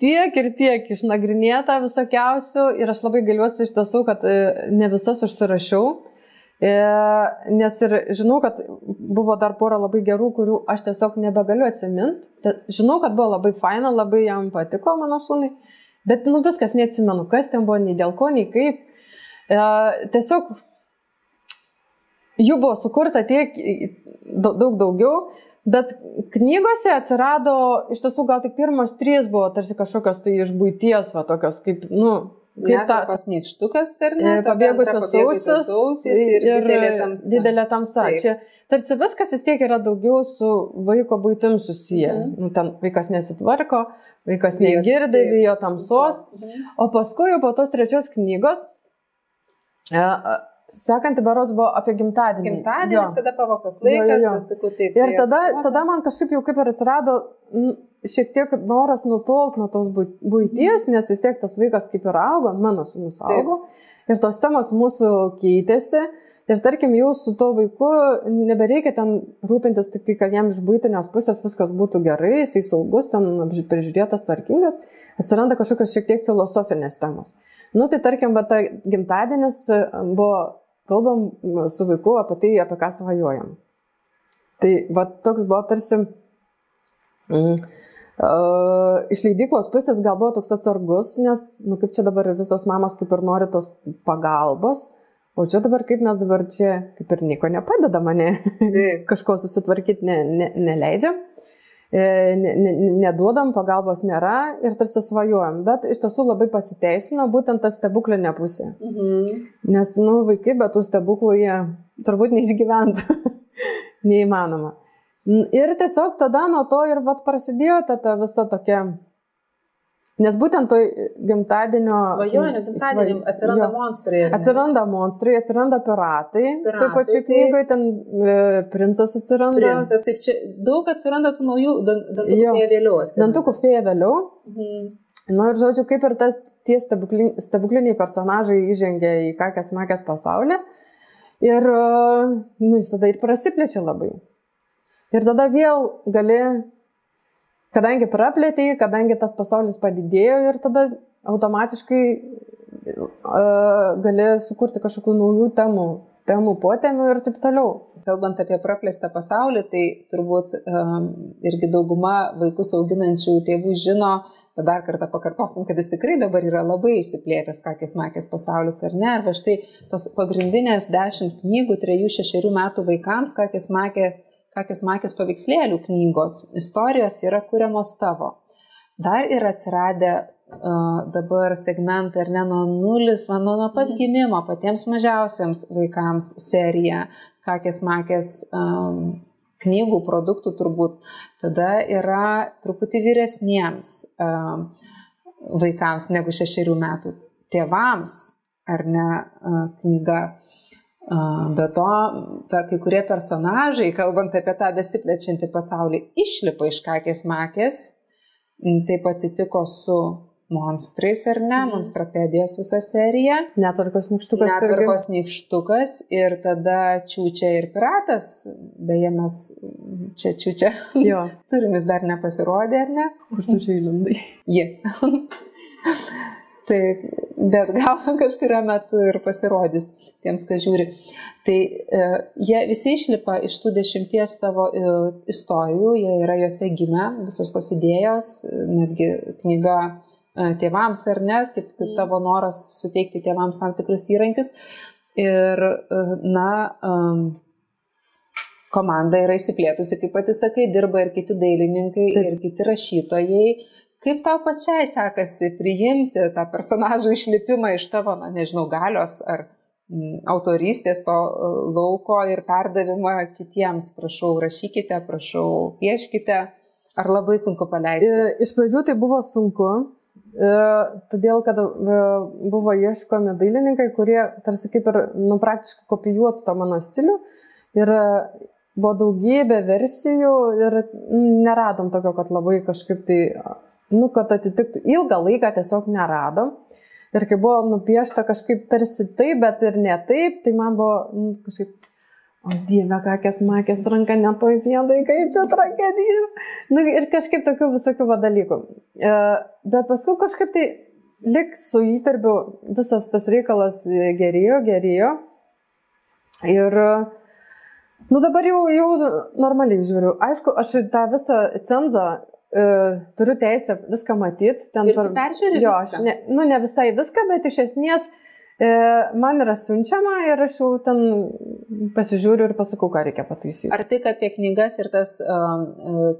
tiek ir tiek išnagrinėta visokiausių ir aš labai galiuosi iš tiesų, kad e, ne visas užsirašiau. E, nes ir žinau, kad buvo dar pora labai gerų, kurių aš tiesiog nebegaliu atsiminti. Žinau, kad buvo labai faina, labai jam patiko mano sūnai, bet nu viskas neatsimenu, kas ten buvo, nei dėl ko, nei kaip. E, tiesiog jų buvo sukurta tiek daug daugiau, Bet knygose atsirado, iš tiesų gal tik pirmos trys buvo tarsi kažkokios tai iš būties, va tokios kaip, nu, Kaip ta nykštukas, ar ne? Pabėgusios sausis, sausis ir, ir didelė tamsa. Didelė tamsa. Taip. Čia tarsi viskas vis tiek yra daugiau su vaiko būtim susiję. Mm. Nu, ten vaikas nesitvarko, vaikas negirdi, bijo tamsos. Mm. O paskui jau po tos trečios knygos Sekanti baros buvo apie gimtadienį. Gimtadienis, jo. tada pavoktas laikas, jo, jo, jo. Tikų, taip, ir tada, tada man kažkaip jau kaip ir atsirado šiek tiek noras nutolt nuo tos būties, nes vis tiek tas vaikas kaip ir augo, mano sunus augo. Taip. Ir tos temos mūsų keitėsi. Ir tarkim, jau su to vaiku nebereikia ten rūpintis tik tai, kad jam iš būtinės pusės viskas būtų gerai, jisai saugus, ten prižiūrėtas, tvarkingas, atsiranda kažkokios šiek tiek filosofinės temos. Nu, tai tarkim, bet ta gimtadienis buvo kalbam su vaiku apie tai, apie ką svajojam. Tai va toks buvo tarsi mm, uh, iš leidyklos pusės gal buvo toks atsargus, nes, nu kaip čia dabar visos mamos kaip ir nori tos pagalbos, o čia dabar kaip mes dabar čia kaip ir nieko nepadeda mane, kažko susitvarkyti ne, ne, neleidžiam. E, neduodam, pagalbos nėra ir tarsi svajojam, bet iš tiesų labai pasiteisino būtent ta stebuklinė pusė. Mhm. Nes, nu, vaikai be tų stebuklų jie turbūt neišgyventų. Neįmanoma. Ir tiesiog tada nuo to ir vat prasidėjo ta, ta visa tokia Nes būtent toj gimtadienio... Svajonių gimtadienį atsiranda jo, monstrai. Atsiranda monstrai, atsiranda piratai. piratai taip pačiai knygoje ten e, princas atsiranda. Princas, taip čia daug atsiranda tų naujų dantukų fėja vėliau. Atsiranda. Dantukų fėja vėliau. Mhm. Na nu, ir žodžiu, kaip ir ta, tie stebukliniai, stebukliniai personažai įžengia į kakės makės pasaulį. Ir, e, nu, jis tada ir prasiplečia labai. Ir tada vėl gali kadangi praplėtėjai, kadangi tas pasaulis padidėjo ir tada automatiškai uh, gali sukurti kažkokių naujų temų, temų potemių ir taip toliau. Kalbant apie praplėstą pasaulį, tai turbūt um, irgi dauguma vaikus auginančių tėvų žino, bet dar kartą pakartokim, kad jis tikrai dabar yra labai išsiplėtęs, kakės makės pasaulis ar ne. Arba štai tos pagrindinės dešimt knygų, trejų, šešerių metų vaikams, kakės makė kakės makės paveikslėlių knygos, istorijos yra kuriamos tavo. Dar yra atsiradę dabar segmentai, ar ne nuo nulis, man nuo pat mhm. gimimo, patiems mažiausiams vaikams serija, kakės makės um, knygų, produktų turbūt. Tada yra truputį vyresniems um, vaikams negu šešerių metų tėvams, ar ne, uh, knyga Be to, per kai kurie personažai, kalbant apie tą besiplečiantį pasaulį, išlipa iš kakės makės. Taip atsitiko su monstrais ar ne, mhm. monstropedijos visa serija. Netvarkos nykštukas. Netvarkos nykštukas ir tada čiūčia ir piratas, beje mes čia čiūčia. Jo. Turimis dar nepasirodė, ar ne? Kur tu čia įlindai? Ji. Taip, bet gal kažkurio metu ir pasirodys tiems, kas žiūri. Tai e, jie visi išlipa iš tų dešimties tavo e, istorijų, jie yra juose gimę, visos tos idėjos, netgi knyga e, tėvams ar ne, kaip, kaip mm. tavo noras suteikti tėvams tam tikrus įrankius. Ir, e, na, um, komanda yra įsiplėtusi, kaip pati sakai, dirba ir kiti dailininkai, Taip. ir kiti rašytojai Kaip tau pačiai sekasi priimti tą personažų išlipimą iš tavo, na nežinau, galios ar mm, autorystės to e, lauko ir perdavimą kitiems? Prašau, rašykite, prašau, pieškite. Ar labai sunku paleisti? E, iš pradžių tai buvo sunku, e, todėl kad buvo ieškomi dailininkai, kurie tarsi kaip ir nu, praktiškai kopijuotų tą mano stilių. Ir buvo daugybė versijų ir neradom tokio, kad labai kažkaip tai nu, kad atitiktų. Ilgą laiką tiesiog neradom. Ir kai buvo nupiešta kažkaip tarsi taip, bet ir ne taip, tai man buvo nu, kažkaip, o dieve, kokias makės ranka netoj vietoj, kaip čia tragedija. Nu, ir kažkaip tokių visokių dalykų. E, bet paskui kažkaip tai lik su įtarbiu visas tas reikalas gerėjo, gerėjo. Ir, nu dabar jau, jau normaliai žiūriu. Aišku, aš tą visą cenzą turiu teisę viską matyti. Ten per... peržiūrėjau. Jo, aš ne, nu, ne visai viską, bet iš esmės uh, man yra siunčiama ir aš jau ten pasižiūriu ir pasakau, ką reikia pataisyti. Ar tik apie knygas ir tas uh,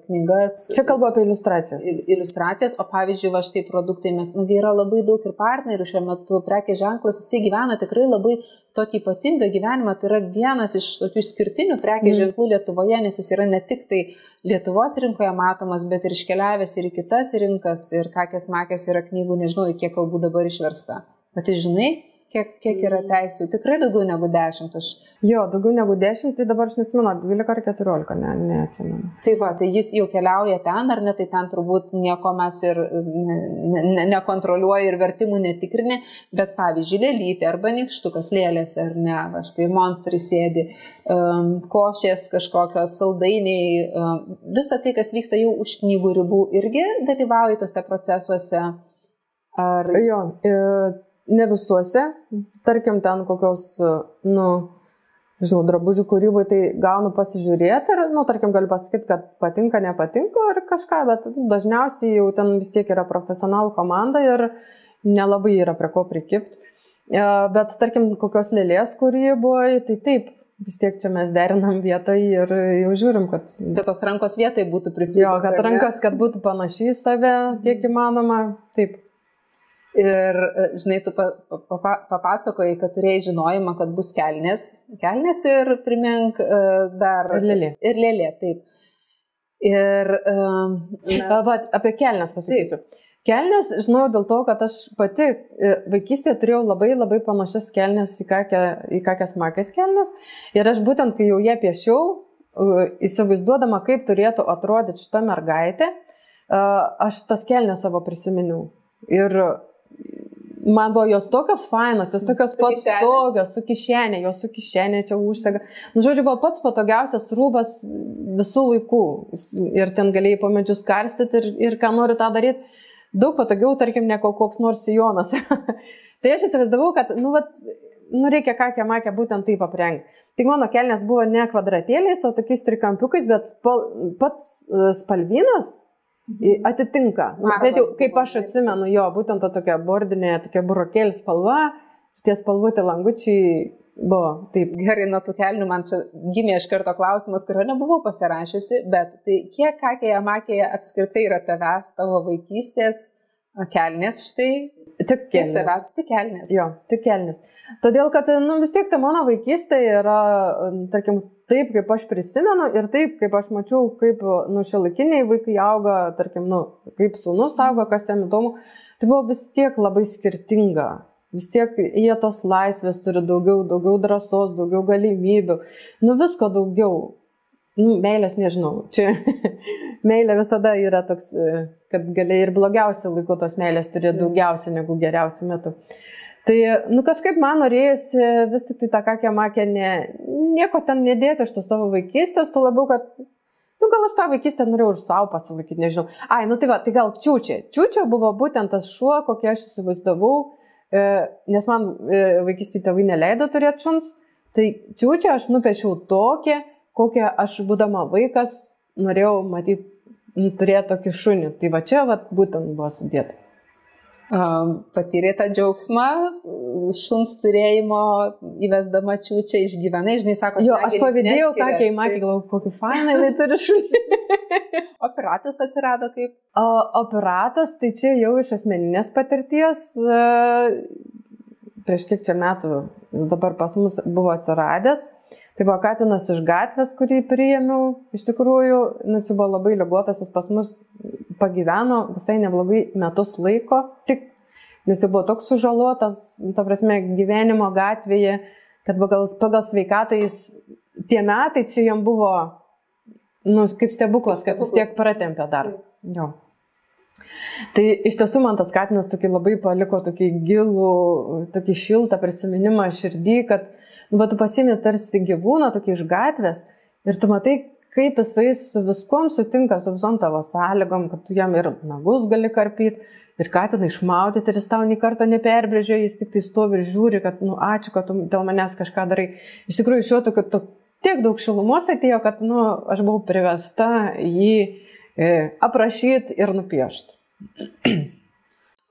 knygas. Čia kalbu apie iliustracijas. Iliustracijas, o pavyzdžiui, va štai produktai, mes, nagi yra labai daug ir partnerių šiuo metu, prekė ženklas, jisai gyvena tikrai labai tokį ypatingą gyvenimą, tai yra vienas iš tokių skirtinių prekė mm. ženklų Lietuvoje, nes jis yra ne tik tai uh, Lietuvos rinkoje matomas, bet ir iškeliavęs ir į kitas rinkas ir kakės makės yra knygų, nežinau, kiek kalbų dabar išversta. Bet tai žinai, kiek, kiek yra mm. teisų? Tikrai daugiau negu 10. Aš... Jo, daugiau negu 10, tai dabar aš neatsimenu, 12 ar 14, ne, neatsimenu. Tai va, tai jis jau keliauja ten, ar ne, tai ten turbūt nieko mes ir nekontroliuoja ne, ne ir vertimų netikrini, bet pavyzdžiui, lėlytė arba nikštukas lėlės, ar ne, va štai monstrai sėdi, um, košės kažkokios, saldainiai, um, visa tai, kas vyksta jau už knygų ribų, irgi dalyvauja tose procesuose. Ar... Jo, e, ne visuose, tarkim, ten kokios, nu, žinau, drabužių kūrybai, tai gaunu pasižiūrėti ir, nu, tarkim, galiu pasakyti, kad patinka, nepatinka ar kažką, bet dažniausiai jau ten vis tiek yra profesionalų komanda ir nelabai yra prie ko prikipti. E, bet, tarkim, kokios lėlės kūryboje, tai taip, vis tiek čia mes derinam vietą ir jau žiūrim, kad... Kad tos rankos vietai būtų prisijungtos. Jo, kad rankos, kad būtų panašiai save, kiek įmanoma, taip. Ir, e, žinai, tu pa, pa, papasakojai, kad turėjai žinojimą, kad bus kelnės. Kelnės ir primink uh, dar. Ir lėlė. Ir lėlė, taip. Ir. Uh, na, Va, apie kelnes pasakysiu. Taip. Kelnes žinau dėl to, kad aš pati vaikystėje turėjau labai labai panašias kelnes į, kokias makės kelnes. Ir aš būtent, kai jau ją piešiau, įsivaizduodama, kaip turėtų atrodyti šita mergaitė, aš tas kelnes savo prisiminiau. Ir man buvo jos tokios fainos, jos tokios su patogios, su kišenė, jos su kišenė čia užsega. Nu, žodžiu, buvo pats patogiausias rūbas visų laikų. Ir ten galėjai po medžius karstyti ir, ir ką nori tą daryti. Daug patogiau, tarkim, ne koks nors sijonas. tai aš įsivaizdavau, kad, nu, vat, nu, reikia kakę makę būtent taip aprengti. Tik mano kelnes buvo ne kvadratėliais, o tokiais trikampiukais, bet spal, pats e, spalvinas atitinka. Nu, bet jau, kaip aš atsimenu, jo, būtent ta tokia bordinė, tokia burokėlė spalva, tie spalvoti langučiai buvo taip. Gerai, nuo tų kelnių man čia gimė iš karto klausimas, kurio nebuvau pasirašiusi, bet tai kiek kakėje makėje apskritai yra tavęs, tavo vaikystės, kelnės štai Tik kelnes. Kiek savęs, tik kelnes. Jo, tik kelnes. Todėl, kad, nu, vis tiek ta mano vaikystė yra, tarkim, taip, kaip aš prisimenu ir taip, kaip aš mačiau, kaip, nu, šiolakiniai vaikai auga, tarkim, nu, kaip sūnus auga, kas jam įdomu, tai buvo vis tiek labai skirtinga. Vis tiek jie tos laisvės turi daugiau, daugiau drąsos, daugiau galimybių, nu visko daugiau. Nu, meilės nežinau. Čia meilė visada yra toks, e, kad gali ir blogiausių laikų tos meilės turi daugiausia negu geriausių metų. Tai, nu kažkaip man norėjusi vis tik tai tą kakę makę ne, nieko ten nedėti iš to savo vaikystės, to labiau, kad Nu, gal aš tą vaikystę norėjau ir savo pasilaikyti, nežinau. Ai, nu tai va, tai gal čiūčia. Čiūčia buvo būtent tas šuo, kokį aš įsivaizdavau, e, nes man e, vaikystėje tėvai neleido turėti šuns. Tai čiūčia aš nupiešiau tokią, kokią aš būdama vaikas norėjau matyti, turėti tokį šunį. Tai va čia va, būtent buvo sudėta patyrė tą džiaugsmą, šuns turėjimo įvesdama čiūčią išgyvenai, žinai, sako, jo, aš pavydėjau, ką kai matė, galvoju, kokį fainą jinai turi šunį. o piratas atsirado kaip? O, o piratas, tai čia jau iš asmeninės patirties, prieš kiek čia metų dabar pas mus buvo atsiradęs. Tai buvo Katinas iš gatvės, kurį priėmiau. Iš tikrųjų, nes jis buvo labai lygotas, jis pas mus pagyveno visai neblogai metus laiko, tik nes jis buvo toks sužalotas, ta prasme, gyvenimo gatvėje, kad pagal, pagal sveikatą jis tie metai čia jam buvo, nu, kaip stebuklas, kad jis tiek pratempė dar. Jo. Tai iš tiesų man tas katinas tokį labai paliko tokį gilų, tokį šiltą prisiminimą širdį, kad nu, va, tu pasimė tarsi gyvūną tokį iš gatvės ir tu matai, kaip jisai su viskuom sutinka, su visom tavo sąlygom, kad tu jam ir nagus gali karpyti, ir katiną išmaudyti, ir jis tau nei karto neperbrėžia, jis tik tai stovi ir žiūri, kad, nu, ačiū, kad tu dėl manęs kažką darai. Iš tikrųjų, iš jo, kad tu tiek daug šilumos atėjo, kad, nu, aš buvau privesta jį e, aprašyti ir nupiešti.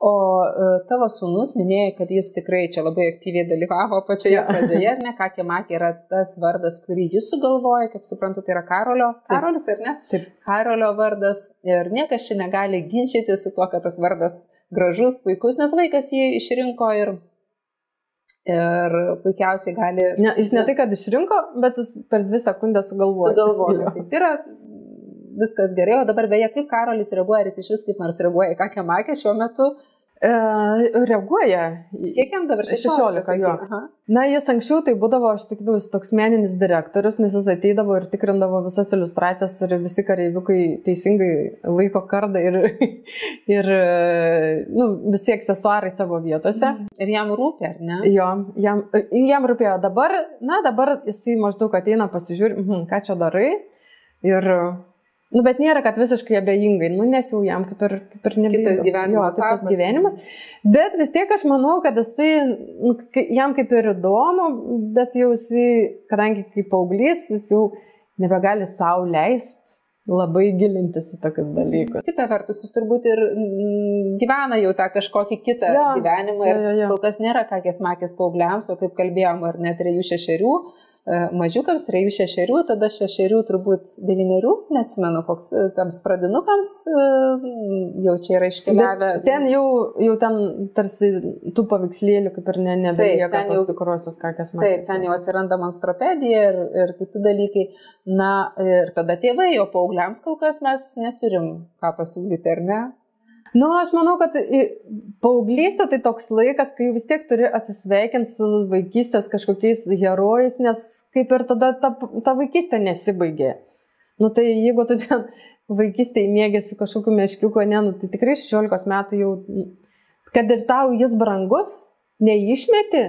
O e, tavo sūnus minėjo, kad jis tikrai čia labai aktyviai dalyvavo pačioje ja. pradžioje, ar ne, Kakė Makė yra tas vardas, kurį jis sugalvoja, kaip suprantu, tai yra Karolio. Karolis, ar ne? Taip. Karolio vardas. Ir niekas čia negali ginčyti su tuo, kad tas vardas gražus, puikus, nes vaikas jį išrinko ir, ir puikiausiai gali. Ne, jis ne tai, kad išrinko, bet jis per dvi sekundės sugalvojo. Sugalvojo. Tai yra viskas gerai, o dabar beje, kaip Karolis reaguoja, ar jis iš vis kaip nors reaguoja į Kakė Makė šiuo metu? E, reaguoja. Kiek jam dabar 16? 16 jo. Aha. Na, jis anksčiau tai būdavo, aš sakydavau, jis toks meninis direktorius, nes jis ateidavo ir tikrindavo visas iliustracijas ir visi kareiviukai teisingai laiko kardą ir, ir nu, visi aksesuarai savo vietose. Ir jam rūpė, ar ne? Jo, jam, jam rūpėjo dabar, na, dabar jisai maždaug ateina pasižiūrėti, hm, ką čia darai. Ir Nu, bet nėra, kad visiškai abejingai, nu, nes jau jam kaip ir, kaip ir nebejoju. Kitas gyvenimas. Jo, kitas gyvenimas. Bet vis tiek aš manau, kad jisai, nu, jam kaip ir įdomu, bet jau jisai, kadangi kaip paauglys, jis jau nebegali savo leisti labai gilintis į tokius dalykus. Kita vertus, jis turbūt ir gyvena jau tą kažkokį kitą ja, gyvenimą ir ja, ja, ja. kol kas nėra kakės makės paaugliams, o kaip kalbėjom, ar net 3-6 E, mažiukams, 3-6, tada 6 turbūt 9, neatsimenu, koks tams pradinukams jau čia yra iškeliavę. Bet ten jau, jau ten tarsi tų paveikslėlių kaip ir ne, nebelieka tos tikrosios kakės matyti. Taip, ten jau atsiranda monstropedija ir, ir kiti dalykai. Na ir tada tėvai, o paaugliams kol kas mes neturim ką pasiūlyti, ar ne? Nu, aš manau, kad paauglystė tai toks laikas, kai vis tiek turi atsisveikinti su vaikystės kažkokiais herojais, nes kaip ir tada ta, ta vaikystė nesibaigė. Nu, tai jeigu tu ten vaikystėje mėgėsi kažkokiu meškiuku, ne, nu, tai tikrai 16 metų jau, kad ir tau jis brangus, neišmeti,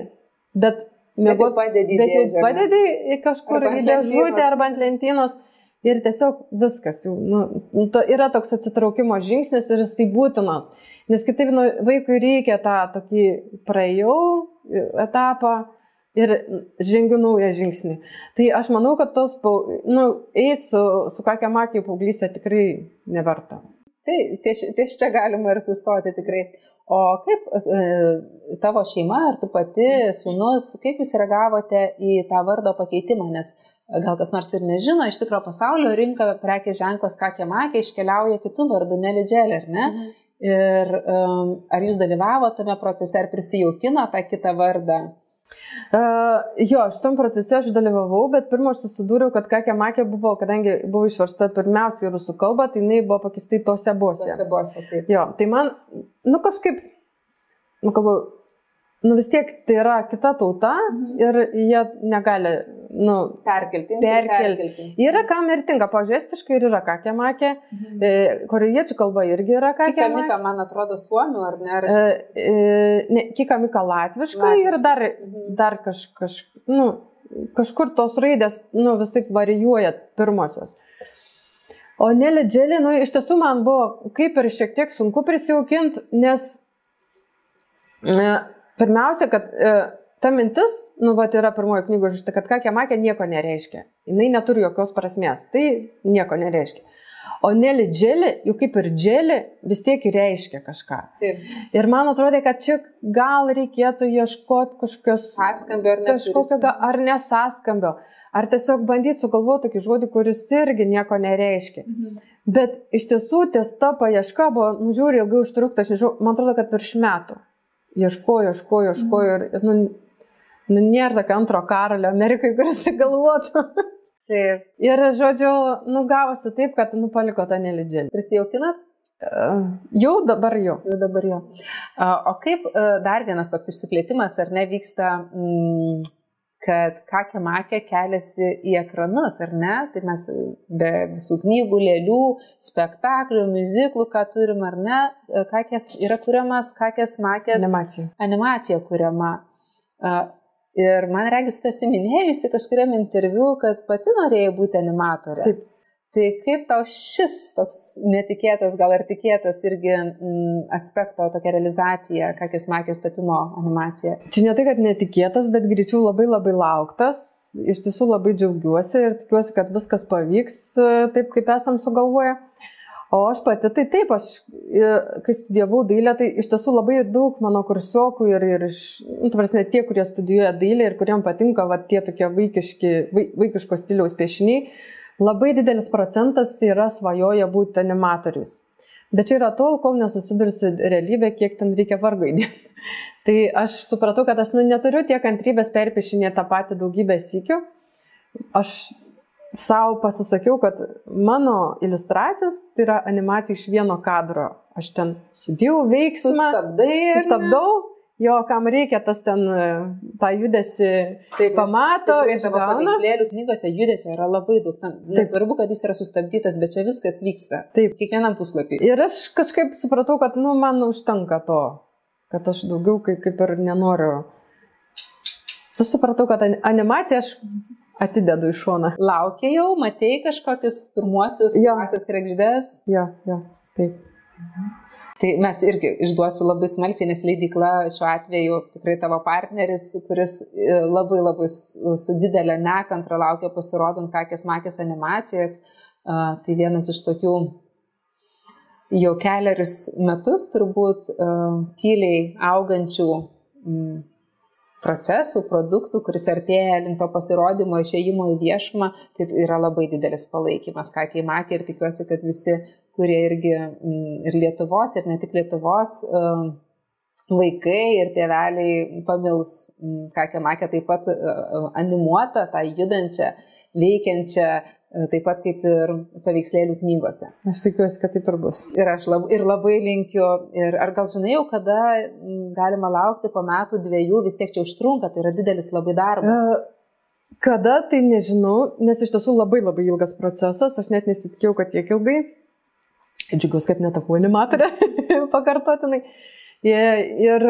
bet, mėgo, bet jau padedi, bet jau padedi kažkur į dėžutę arba ant lentynos. Ir tiesiog viskas jau, nu, nu, to yra toks atsitraukimo žingsnis ir jis tai būtinas. Nes kitaip nu, vaikui reikia tą tokį praėjau etapą ir žengiu naują žingsnį. Tai aš manau, kad tos, nu, eiti su, su kokia makija paauglystė tikrai neverta. Tai ties, ties čia galima ir sustoti tikrai. O kaip e, tavo šeima ar tu pati, sunus, kaip jūs reagavote į tą vardo pakeitimą? Nes gal kas nors ir nežino, iš tikrųjų pasaulio rinka prekės ženklas Kakė Makė iškeliauja kitų vardų, Nelidželė, ar ne? Mhm. Ir um, ar jūs dalyvavote tame procese, ar prisijaukino tą kitą vardą? Uh, jo, šitam procese aš dalyvavau, bet pirmą aš susidūriau, kad kakė makė buvo, kadangi buvo išversta pirmiausiai rusų kalba, tai jinai buvo pakistai tose bose. Tose bose, taip. Jo, tai man, nu kažkaip, nu kalbu, nu vis tiek tai yra kita tauta mhm. ir jie negali, nu, perkelti. Perkelti. perkelti. Yra kam ir tinka, pažiestiškai ir yra kakė makė, mhm. e, korejiečių kalba irgi yra kakė makė. Kika man atrodo suomių ar ne? Ar... E, e, ne kika mika latviškai Latviškai. ir dar, mhm. dar kaž, kaž, nu, kažkur tos raidės, nu, visai varijuoja pirmosios. O Nelė Dželė, nu, iš tiesų man buvo kaip ir šiek tiek sunku prisijaukinti, nes e, pirmiausia, kad e, ta mintis, nu, va, yra pirmoji knygo žinai, kad kakė makė nieko nereiškia. Jis neturi jokios prasmės, tai nieko nereiškia. O Nelė Dželė, juk kaip ir Dželė, vis tiek reiškia kažką. Taip. Ir man atrodo, kad čia gal reikėtų ieškoti kažkokios... Sąskambio ar ne? Kažkokio, ga- ar nesąskambio. Ar tiesiog bandyti sugalvoti tokį žodį, kuris irgi nieko nereiškia. Mhm. Bet iš tiesų ties ta paieška buvo, nu žiūri, ilgai užtrukta, aš nežinau, man atrodo, kad virš metų. Ieškojo, ieškojo, ieškojo ir, nu, nu, nėra tokio antro karalio Amerikai, kuris įgalvotų. Taip. ir, žodžiu, nu gavosi taip, kad, nu, paliko tą nelidželį. Prisijaukinat? Uh, jau dabar jau. Jau dabar. A, O kaip e, dar vienas toks išsiplėtimas, ar ne, vyksta, mm, kad kakė makė keliasi į ekranus, ar ne? Tai mes be visų knygų, lėlių, spektaklių, muziklų, ką turim, ar ne? Kakės yra kuriamas, kakės makės Animacija. animacija kuriama. Ir man regis, tu esi minėjusi kažkuriam interviu, kad pati norėjai būti animatorė. Taip. Tai kaip tau šis toks netikėtas, gal ir tikėtas irgi mm, aspekto, tokia realizacija, kakis makės tapimo animacija? Čia ne tai, kad netikėtas, bet greičiau labai labai lauktas. Iš tiesų labai džiaugiuosi ir tikiuosi, kad viskas pavyks e, taip, kaip esam sugalvoję. O aš pati, tai taip, aš, e, kai studijavau dailę, tai iš tiesų labai daug mano kursiokų ir, ir iš, nu, tu prasme, tie, kurie studijuoja dailę ir kuriem patinka va, tie tokie vaikiški, vai, vaikiško stiliaus piešiniai, labai didelis procentas yra svajoja būti animatoriais. Bet čia yra tol, kol nesusiduriu su realybė, kiek ten reikia vargo įdėti. Tai aš supratau, kad aš nu, neturiu tiek kantrybės perpiešinėti tą patį daugybę sykių. Aš savo pasisakiau, kad mano iliustracijos tai yra animacija iš vieno kadro. Aš ten sudėjau veiksmą, Sustabdai. sustabdau, jo, kam reikia, tas ten e, tą judesi Taip, pamato, Tikrai tavo paveikslėlių knygose judesio yra labai daug. Nesvarbu, kad jis yra sustabdytas, bet čia viskas vyksta. Taip. Kiekvienam puslapį. Ir aš kažkaip supratau, kad, nu, man užtenka to, kad aš daugiau kaip, kaip ir nenoriu. Aš supratau, kad an- animaciją aš atidedu į šoną. Laukia jau, matei kažkokius pirmuosius Jo. klasės krekždės. Jo, jo, taip. Tai mes irgi išduosiu labai smalsiai, nes leidykla šiuo atveju tikrai tavo partneris, kuris e, labai labai su didelė nekantra laukia pasirodant kakės makės animacijos. Tai vienas iš tokių jau keliarius metus turbūt tyliai augančių procesų, produktų, kuris artėja link to pasirodymo, išėjimo į viešumą, tai yra labai didelis palaikymas, ką keimakė ir tikiuosi, kad visi, kurie irgi mm, ir Lietuvos, ir ne tik Lietuvos um, vaikai ir tėveliai pamils mm, ką keimakė taip pat uh, animuotą, tą judančią, veikiančią, uh, taip pat kaip ir paveikslėlių knygose. Aš tikiuosi, kad taip ir bus. Ir aš lab, ir labai linkiu, ir ar gal žinai jau, kada mm, galima laukti po metų dviejų, vis tiek čia užtrunka, tai yra didelis labai darbas. E, Kada, tai nežinau, nes iš tiesų labai labai ilgas procesas, aš net nesitikėjau, kad tiek ilgai. Džiugiuosi, kad netapau animatorė pakartotinai. Ir, ir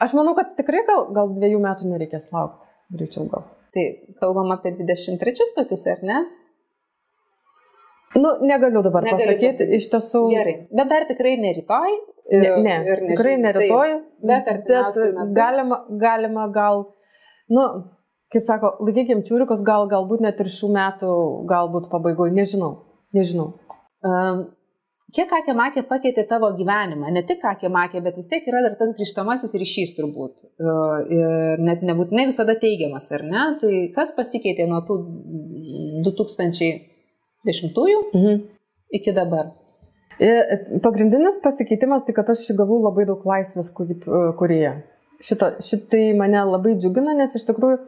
aš manau, kad tikrai gal, gal dviejų metų nereikės laukti, greičiau gal. Tai kalbam apie 23 kokius, ar ne? Nu, negaliu dabar Negali pasakyti, pasakyti. iš tiesų. Gerai, bet dar tikrai ne rytoj. Ne, ir- ne ir neži- tikrai ne taip, rytoj, bet artimiausiu bet galima, galima gal, nu, kaip sako, laikykim čiūrikus, gal galbūt net ir šių metų, galbūt pabaigoje, nežinau, nežinau. Um, kiek kakė makė pakeitė tavo gyvenimą? Ne tik kakė makė, bet vis tiek yra dar tas grįžtamasis ryšys turbūt. Uh, ir net nebūtinai visada teigiamas, ar ne? Tai kas pasikeitė nuo tų 2010-ųjų Mhm. iki dabar? E, Pagrindinis pasikeitimas, tai kad aš gavau labai daug laisvės kurieje. Šito, šitai mane labai džiugina, nes iš tikrųjų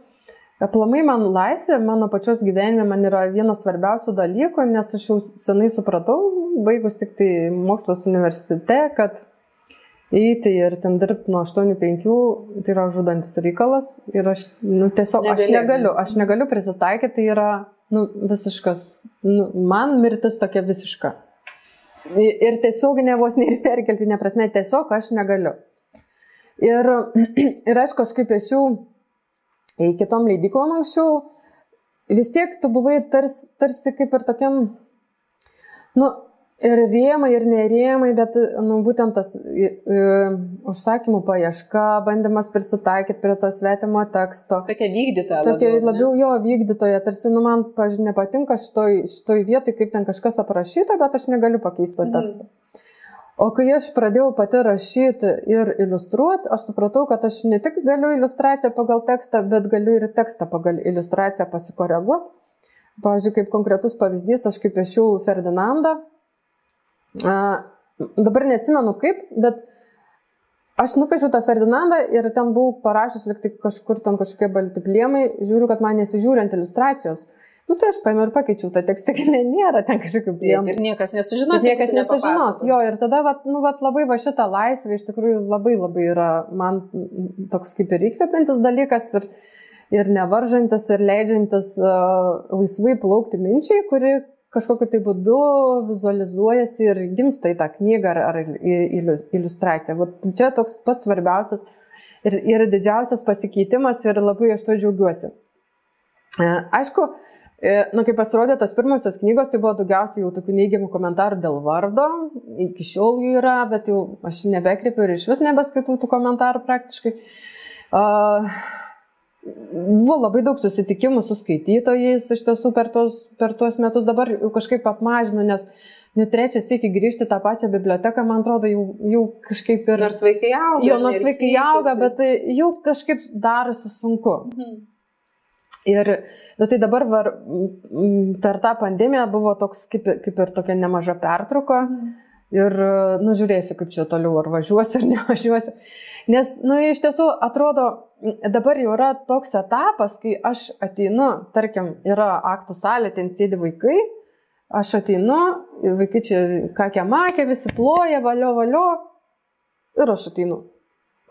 aplamai man laisvė, mano pačios gyvenime man yra vienas svarbiausių dalykų, nes aš jau senai supratau, baigus tik tai mokslos universitete, kad eiti ir ten dirbti nuo 8-5, tai yra žudantis reikalas ir aš nu, tiesiog aš Negali. negaliu, aš negaliu prisitaikyti, tai yra nu, visiškas, nu, man mirtis tokia visiška. Ir tiesioginė vos ne ir perkeltinė prasme, tiesiog aš negaliu. Ir, ir aš kažkaip į kitom leidyklom anksčiau, vis tiek tu buvai tarsi, tarsi kaip ir tokiam, Nu, ir rėmai, ir nerėmai, bet, nu, būtent tas i, i, užsakymų paieška, bandymas prisitaikyti prie to svetimo teksto. Tokia vykdytoja. Tokia labiau, labiau jo vykdytoja, tarsi, nu, man, pažiūrėjau, nepatinka šitoj, šitoj vietoj, kaip ten kažkas aprašyta, bet aš negaliu pakeisti to teksto. Mhm. O kai aš pradėjau pati rašyti ir iliustruoti, aš supratau, kad aš ne tik galiu iliustraciją pagal tekstą, bet galiu ir tekstą pagal iliustraciją pasikoreguoti. Pavyzdžiui, kaip konkretus pavyzdys, aš kaip piešiau Ferdinandą. A, dabar neatsimenu kaip, bet aš nupiešiau tą Ferdinandą ir ten buvau parašęs liktai kažkur ten kažkokie balti pliemai, žiūriu, kad man nesižiūrint iliustracijos. Nu, tai aš paėmiau ir pakeičiau tą tekstą, kad nėra ten kažkokių priemonių. Ir niekas nesužinos. Ir niekas nesužinos. Jo, ir tada, vat, nu, vat, labai va šitą laisvę iš tikrųjų labai labai yra man toks kaip ir įkvepiantis dalykas ir, ir nevaržantis ir leidžiantis uh, laisvai plaukti minčiai, kuri kažkokiu tai būdu vizualizuojasi ir gimsta į tą knygą ar, ar iliustraciją. Vat čia toks pats svarbiausias ir, ir didžiausias pasikeitimas ir labai aš to džiaugiuosi. Aišku, E, Na, kai pasirodė tas pirmosios knygos, tai buvo daugiausiai jau tokių neigiamų komentarų dėl vardo, iki šiol jų yra, bet jau aš nebekreipiu ir iš vis nebeskaitau tų komentarų praktiškai. Uh, buvo labai daug susitikimų su skaitytojais iš tiesų per tuos, per tuos metus, dabar jau kažkaip apmažinu, nes nu, trečias iki grįžti tą pačią biblioteką, man atrodo, jau, jau kažkaip ir... Nors vaikai auga. Jo, nors vaikai auga, bet jau kažkaip darosi sunku. Mhm. Ir nu, tai dabar var, per tą pandemiją buvo toks kaip, kaip ir tokia nemaža pertrauka. Mm. Ir, nu, žiūrėsiu, kaip čia toliau, ar važiuosiu ar nevažiuosiu. Nes, nu, iš tiesų, atrodo, dabar jau yra toks etapas, kai aš ateinu, tarkim, yra aktų salė, ten sėdi vaikai, aš ateinu, vaikai čia kakia makė, visi ploja, valio, valio, ir aš ateinu.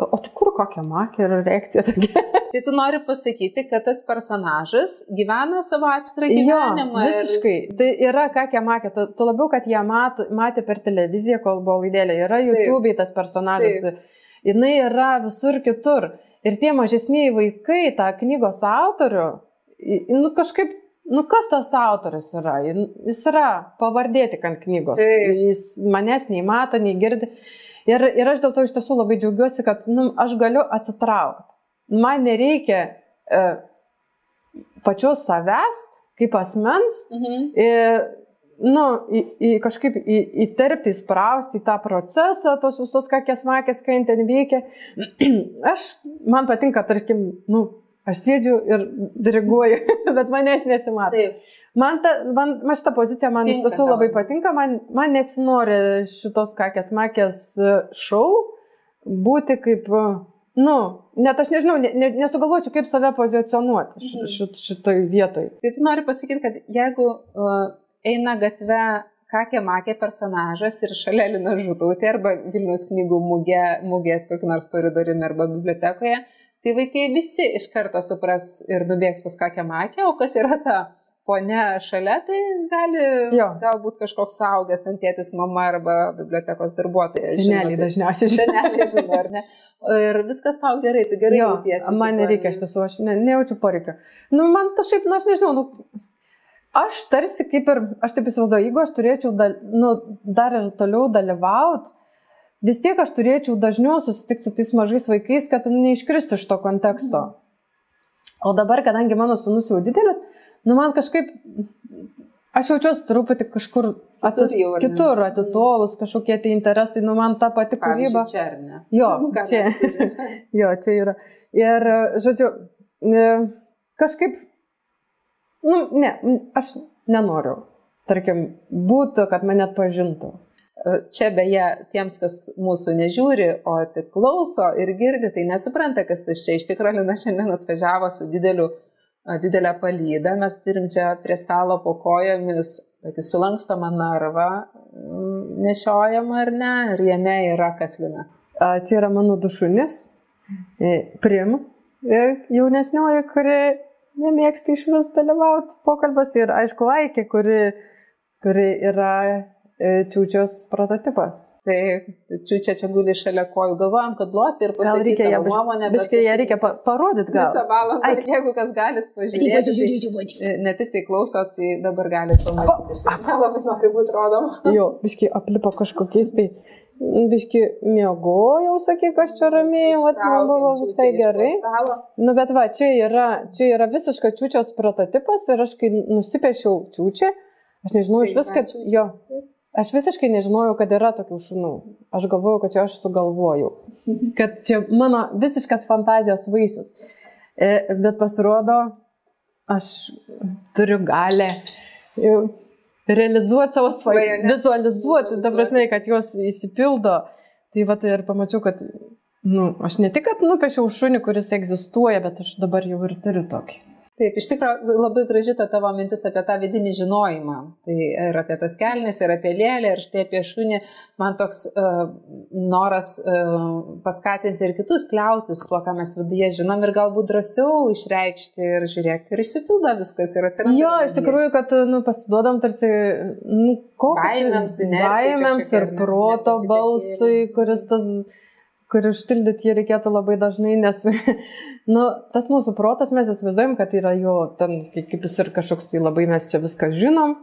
O tai kur kokia makė ir reakcija tokia? Tai tu nori pasakyti, kad tas personažas gyvena savo atskirą gyvenimą. Jo, visiškai. Ir... Tai yra kokia makė. Tu, tu labiau, kad ją mat, matė per televiziją, kol buvo laidėlė. Yra YouTube tas personažas. Taip. Jis yra visur kitur. Ir tie mažesniai vaikai, tą knygos autorių, nu kažkaip Nu, kas tas autoris yra? Jis yra pavardė tik ant knygos. Taip. Jis manęs nei mato, nei girdi. Ir, ir aš dėl to iš tiesų labai džiaugiuosi, kad nu, aš galiu atsitraukti. Man nereikia e, pačios savęs kaip asmens, mhm. e, nu, į, į, kažkaip į, įterpti, įsprausti į tą procesą, tos visos kakės makės, kai ten veikia. aš, man patinka, tarkim, nu, aš sėdžiu ir diriguoju, bet manęs nesimato. Taip. Man, ta, man, man šitą poziciją man Tinka, iš tiesų labai patinka, man, man nesinori šitos kakės makės šau būti kaip, nu, net aš nežinau, ne, ne, nesugalvočiau, kaip save pozicionuoti š, mhm. šit, šitoj vietoj. Tai tu nori pasakyti, kad jeigu uh, eina gatve kakė makė personažas ir šalia Lina Žutautė arba Vilnius knygų mugė, mugės kokį nors koridoriumi arba bibliotekoje, tai vaikai visi iš karto supras ir nubėgs pas kakę makę, o kas yra ta ponia šalia, tai gali jo. galbūt kažkoks suaugęs, ten tėtis, mama arba bibliotekos darbuotojas. Seneliai dažniausiai žino. Seneliai žino, ar ne? Ir viskas tau gerai, tu gerai jo, jautiesi. Man nereikia, iš tiesų, aš ne, nejaučiu poreikio. Nu, man kažkaip, nu, aš nežinau, nu, aš tarsi kaip ir, aš taip įsivaizduoju, jeigu aš turėčiau dal, nu, dar ir toliau dalyvauti, vis tiek aš turėčiau dažniau susitikti su tais mažais vaikais, kad neiškristų iš to konteksto. Mhm. O dabar, kadangi mano sunus jau didelis, nu man kažkaip, aš jaučiuosi truputį kažkur kitur, jau, kitur atitolus, kažkokie tai interesai, nu man ta pati kūryba. Čia ar ne? Jo, čia. jo, čia yra. Ir, žodžiu, kažkaip, nu, ne, aš nenoriu, tarkim, būtų, kad mane atpažintų. Čia beje, tiems, kas mūsų nežiūri, o tik klauso ir girdi, tai nesupranta, kas tai čia. Iš tikrųjų, Lina šiandien atvažiavo su dideliu didelę palydą, mes turim čia prie stalo po kojomis tokį sulankstomą narvą mm, nešiojamą ar ne, ir jame yra kaslina. Čia yra mano dušunis, e, prim, e, jaunesnioji, kuri nemėgsta iš vis dalyvauti pokalbės ir aišku, Aikė, kuri, kuri yra čiūčios prototipas. Taip, čiūčia čia guli šalia kojų, galvojam, kad glosi ir pasakys savo biš, nuomonę. bet Biškai ją reikia pa parodyti gal. Visą valandą, Ai. jeigu kas galit pažiūrėti. tai, ne tik tai klausot, tai dabar galit pamatyti. Aš taip nelabai noriu būti rodoma. Jo, biškai aplipo kažkokiais tai. Biškai miegojau, sakyk, aš čia ramiai, vat, man buvo visai gerai. Nu, bet va, čia yra, čia yra visiška čiūčios prototipas ir aš kai nusipiešiau čiūčią, aš nežinau iš vis, kad jo, aš visiškai nežinojau, kad yra tokių šunų. Aš galvojau, kad čia aš sugalvojau. Kad čia mano visiškas fantazijos vaisius. E, bet pasirodo, aš turiu galę realizuoti savo svajonę, vizualizuoti, ta prasme, kad jos įsipildo. Tai va, tai ir pamačiau, kad, nu, aš ne tik, kad nupiešiau šunį, kuris egzistuoja, bet aš dabar jau ir turiu tokį. Taip, iš tikrųjų labai graži ta tavo mintis apie tą vidinį žinojimą. Tai ir apie tas kelnes, ir apie lėlę, ir štai apie šunį. Man toks uh, noras uh, paskatinti ir kitus kliautis tuo, ką mes viduje žinom ir galbūt drąsiau išreikšti ir žiūrėk, ir išsipildo viskas ir atsiranda. Jo, iš tikrųjų, kad nu, pasiduodam tarsi, nu, baimėms, baimėms ir proto balsui, kuris tas kurį užtildyti jį reikėtų labai dažnai, nes, nu, tas mūsų protas mes įsivaizduojam, kad yra jo, ten, kaip jis ir kažkoks, tai labai mes čia viską žinom,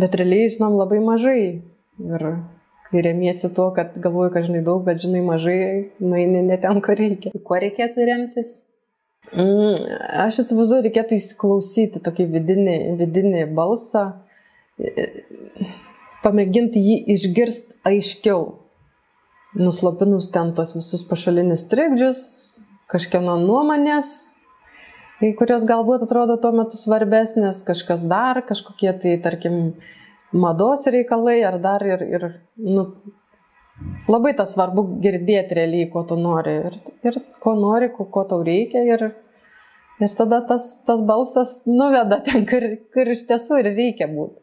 bet realiai žinom labai mažai. Ir kai remiesi tuo, kad galvoju, kad žinai daug, bet žinai mažai, nueini ne ten, ko reikia. Tai kuo reikėtų remtis? Mm, aš įsivaizduoju, reikėtų įsiklausyti tokį vidinį, vidinį balsą, pamėginti jį išgirsti aiškiau nuslopinus ten tos visus pašalinius trikdžius, kažkieno nuomonės, kurios galbūt atrodo tuo metu svarbesnės, kažkas dar, kažkokie tai, tarkim, mados reikalai ar dar ir, ir nu, labai tas svarbu girdėti realiai, ko tu nori ir, ir ko nori, ko, ko tau reikia ir, ir tada tas, tas balsas nuveda ten, kur, kur iš tiesų ir reikia būti.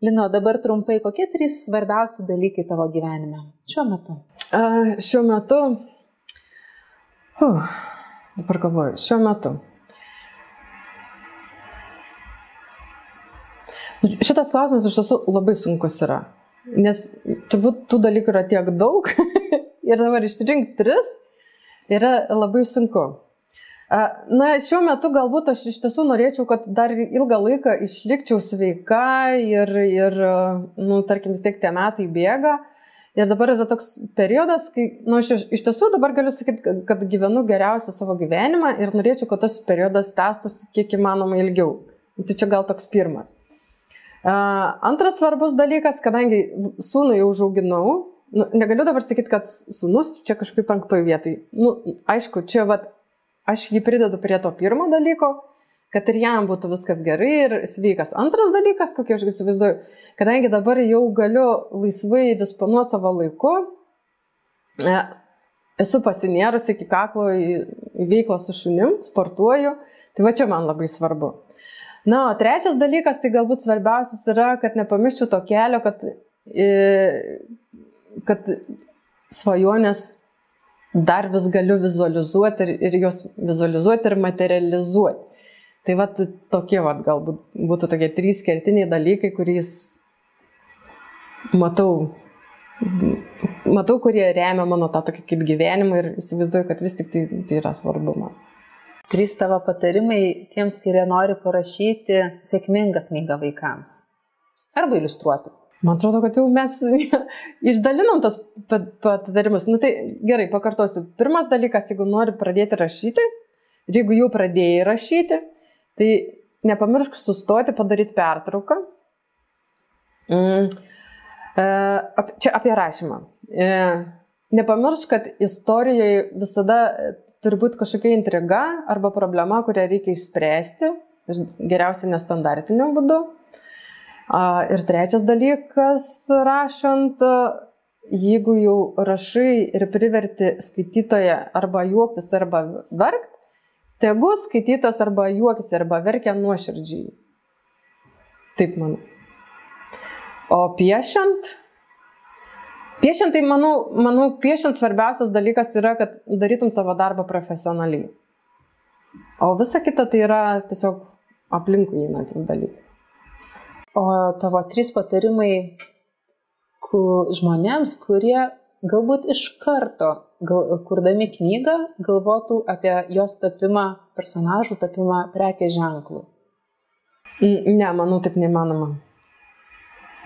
Lino, dabar trumpai, kokie trys svarbiausi dalykai tavo gyvenime šiuo metu? A, šiuo metu, uh, dabar galvoju, šiuo metu. Šitas klausimas iš tiesų labai sunkus yra, nes turbūt tų dalykų yra tiek daug ir dabar išrinkti tris yra labai sunku. Na, šiuo metu galbūt aš iš tiesų norėčiau, kad dar ilgą laiką išlikčiau sveika ir, ir nu, tarkim, vis tiek tie metai bėga. Ir dabar yra toks periodas, kai, na, nu, aš iš tiesų dabar galiu sakyti, kad gyvenu geriausią savo gyvenimą ir norėčiau, kad tas periodas tęstųsi kiek įmanoma ilgiau. Tai čia gal toks pirmas. Antras svarbus dalykas, kadangi sūnų jau užauginau, nu, negaliu dabar sakyti, kad sūnus čia kažkaip penktoj vietai. Nu, aišku, čia vat, aš jį pridedu prie to pirmo dalyko, kad ir jam būtų viskas gerai ir sveikas. Antras dalykas, kokį aš įsivaizduoju, kadangi dabar jau galiu laisvai disponuoti savo laiku, e, esu pasinėrusi iki kaklo į, veiklą su šunim, sportuoju, tai va čia man labai svarbu. Na, o trečias dalykas, tai galbūt svarbiausias yra, kad nepamirščiau to kelio, kad, kad svajonės dar vis galiu vizualizuoti ir, ir jos vizualizuoti ir materializuoti. Tai va tokie va galbūt būtų tokie trys kertiniai dalykai, kuriais matau, matau, kurie remia mano tą tokį kaip gyvenimą ir įsivaizduoju, kad vis tik tai, tai yra svarbu man. Trys tavo patarimai tiems, kurie nori parašyti sėkmingą knygą vaikams. Arba iliustruoti. Man atrodo, kad jau mes išdalinom tas patarimus. Na nu, tai gerai, pakartosiu. Pirmas dalykas, jeigu nori pradėti rašyti, ir jeigu jau pradėjai rašyti, tai nepamiršk sustoti, padaryti pertrauką. Mm. E, čia apie rašymą. E, nepamiršk, kad istorijoje visada turi būti kažkokia intriga arba problema, kurią reikia išspręsti, geriausiai nestandartiniu būdu. Ir trečias dalykas, rašant, jeigu jau rašai ir priverti skaitytoją arba juoktis, arba verkti, tegu skaitytas arba juokis, arba verkia nuoširdžiai. Taip manau. O piešiant, Piešiant, tai manau, manau, piešiant svarbiausias dalykas yra, kad darytum savo darbą profesionaliai. O visa kita tai yra tiesiog aplinkui einantis dalykai. O tavo trys patarimai žmonėms, kurie galbūt iš karto, gal, kurdami knygą, galvotų apie jos tapimą, personažų tapimą prekės ženklų? Ne, manau, taip nemanoma.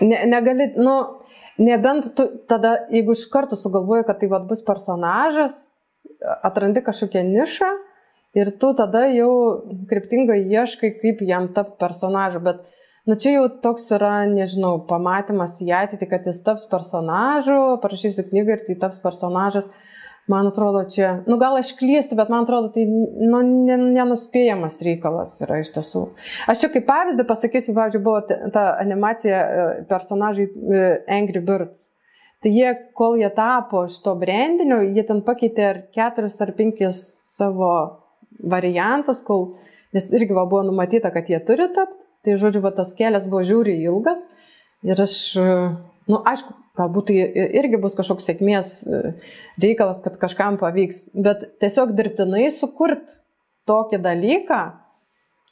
Ne, negali, nu, nebent tu tada, jeigu iš karto sugalvoji, kad tai vad bus personažas, atrandi kažkokią nišą ir tu tada jau kryptingai ieškai, kaip jam tapti personažu, bet Nu čia jau toks yra, nežinau, pamatymas į ateitį, kad jis taps personažu, parašysiu knygą ir tai taps personažas. Man atrodo, čia, nu gal aš klystu, bet man atrodo, tai nu, nenuspėjamas reikalas yra iš tiesų. Aš čia kaip pavyzdį pasakysiu, pavyzdžiui, buvo ta animacija e, personažai e, Angry Birds. Tai jie, kol jie tapo šito brandinio, jie ten pakeitė ar keturis ar penkis savo variantus, kol, nes irgi va, buvo numatyta, kad jie turi tapti. Tai žodžiu, va, tas kelias buvo žiūri ilgas ir aš, nu, aišku, galbūt tai irgi bus kažkoks sėkmės e, reikalas, kad kažkam pavyks, bet tiesiog dirbtinai sukurt tokį dalyką,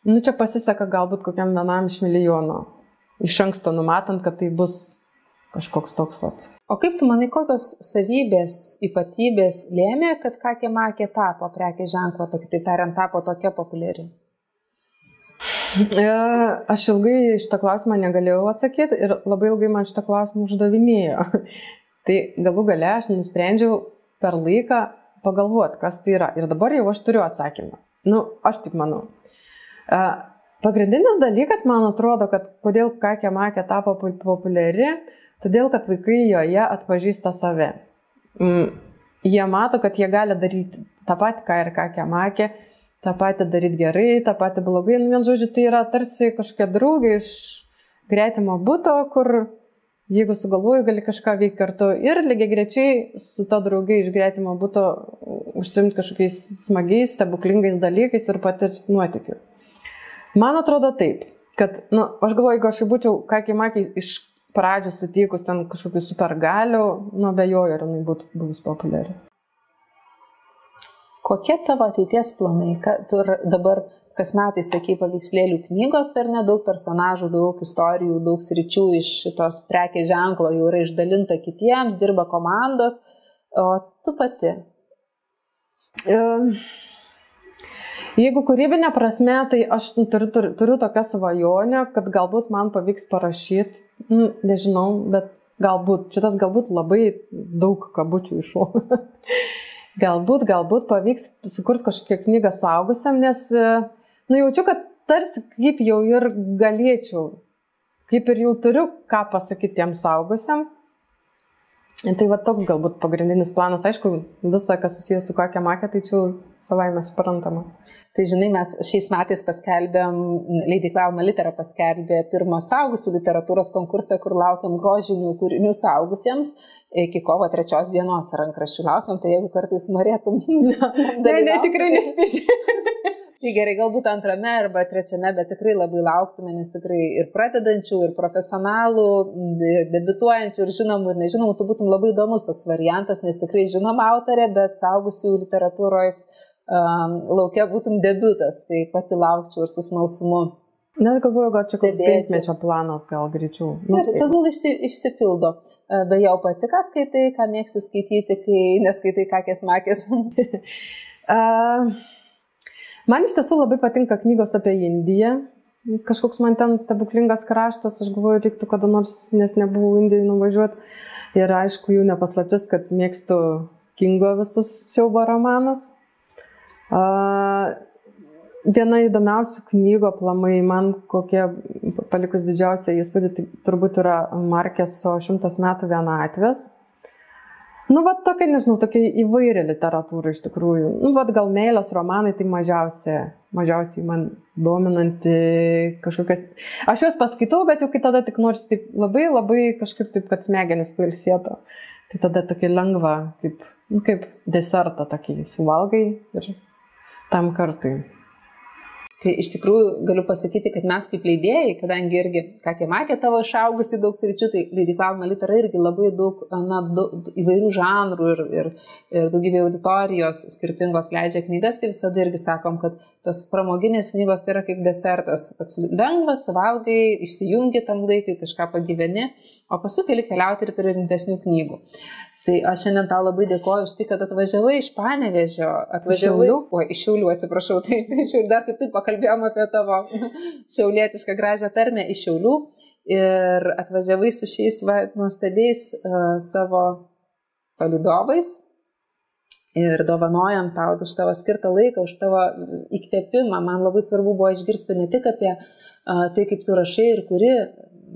nu, čia pasiseka galbūt kokiam vienam iš milijono, iš anksto numatant, kad tai bus kažkoks toks vat. O kaip tu manai, kokios savybės, ypatybės lėmė, kad Kakė Makė tapo prekės ženklą, kitaip tariant, tapo tokia populiari? E, aš ilgai šitą klausimą negalėjau atsakyti ir labai ilgai man šitą klausimą uždavinėjo. Tai galų gale aš nusprendžiau per laiką pagalvoti, kas tai yra. Ir dabar jau aš turiu atsakymą. Nu, aš taip manau. E, pagrindinis dalykas, man atrodo, kad kodėl kakė makė tapo populiari, todėl kad vaikai joje atpažįsta save. Mm, jie mato, kad jie gali daryti tą patį, ką ir kakė makė tą patį daryti gerai, tą patį blogai. Nu, vien žodžiu, tai yra tarsi kažkokia draugė iš gretimo būto, kur jeigu sugalvoju, gali kažką veikti kartu ir lygiai grečiai su ta draugė iš gretimo būto užsimti kažkokiais smagiais, stebuklingais dalykais ir patirti nuotikių. Man atrodo taip, kad, na, nu, aš galvoju, jeigu aš būčiau kakį makį iš pradžių sutikus ten kažkokių supergalių, nu, bejoju, ar jinai būtų buvus populiari. Kokie tavo ateities planai? Tu dabar kas metai sakai paveikslėlių knygos ar ne, daug personažų, daug istorijų, daug sričių iš šitos prekės ženklo jau yra išdalinta kitiems, dirba komandos, o tu pati. Jeigu kūrybinė prasme, tai aš turiu, turiu, turiu tokią svajonę, kad galbūt man pavyks parašyti, nu, nežinau, bet galbūt, šitas galbūt labai daug kabučių iš šono. galbūt, galbūt pavyks sukurti kažkokią knygą suaugusiam, nes, e, nu, jaučiu, kad tarsi kaip jau ir galėčiau, kaip ir jau turiu ką pasakyti tiem suaugusiam. Tai va toks galbūt pagrindinis planas, aišku, visa, kas susijęs su kokia makė, tai čia savai mes suprantama. Tai žinai, mes šiais metais paskelbėm, leidikla Alma Litera paskelbė pirmą saugusių literatūros konkursą, kur laukiam grožinių kūrinių saugusiems iki kovo trečios dienos rankraščių laukiam, tai jeigu kartais norėtum. ne, ne, tikrai nespėsi. Tai gerai, galbūt antrame arba trečiame, bet tikrai labai lauktume, nes tikrai ir pradedančių, ir profesionalų, ir debituojančių, ir žinomų, ir nežinomų, tu būtum labai įdomus toks variantas, nes tikrai žinoma autorė, bet saugusių literatūros um, laukia būtum debutas, tai pati laukčiau ir su smalsumu. Na, aš galvoju, gal čia koks penkmečio planas, gal greičiau. Nu, ir tegul išsi, išsipildo. E, be jau pati, ką skaitai, ką mėgsti skaityti, kai neskaitai kakės makės. uh... Man iš tiesų labai patinka knygos apie Indiją. Kažkoks man ten stebuklingas kraštas, aš galvoju, reiktų kada nors, nes nebuvau Indijai nuvažiuoti. Ir aišku, jų nepaslaptis, kad mėgstu Kingo visus siaubo romanus. Viena įdomiausių knygų aplamai, man kokie palikus didžiausią įspūdį, tai turbūt yra Markeso šimtas metų vienatvės. Nu, va, tokia, nežinau, tokia įvairia literatūra iš tikrųjų. Nu, va, gal meilės romanai tai mažiausiai, mažiausiai man dominanti kažkokias. Aš juos paskaitau, bet jau kai tada tik nors taip labai, labai kažkaip taip, kad smegenis pailsėtų. Tai tada tokia lengva, kaip, nu, kaip desertą tokį suvalgai ir tam kartui. Tai iš tikrųjų galiu pasakyti, kad mes kaip leidėjai, kadangi irgi, ką kemakė tavo išaugusi daug sričių, tai leidykla Alma Litera irgi labai daug, na, daug įvairių žanrų ir, ir, ir daugybė auditorijos skirtingos leidžia knygas, tai visada irgi sakom, kad tos pramoginės knygos tai yra kaip desertas, toks lengvas, suvalgai, išsijungi tam laikui, kažką pagyveni, o paskui keli keliauti ir prie rimtesnių knygų. Tai aš šiandien tau labai dėkoju už tai, kad atvažiavai iš Panevežio, atvažiavai, o iš Šiaulių, atsiprašau, tai iš Šiaulių. Dar kaip tik pakalbėjom apie tavo šiaulietišką gražią tarmę iš Šiaulių. Ir atvažiavai su šiais va, nuostabiais uh, savo palidovais ir dovanojam tau už tavo skirtą laiką, už tavo įkvėpimą. Man labai svarbu buvo išgirsti ne tik apie uh, tai, kaip tu rašai ir kuri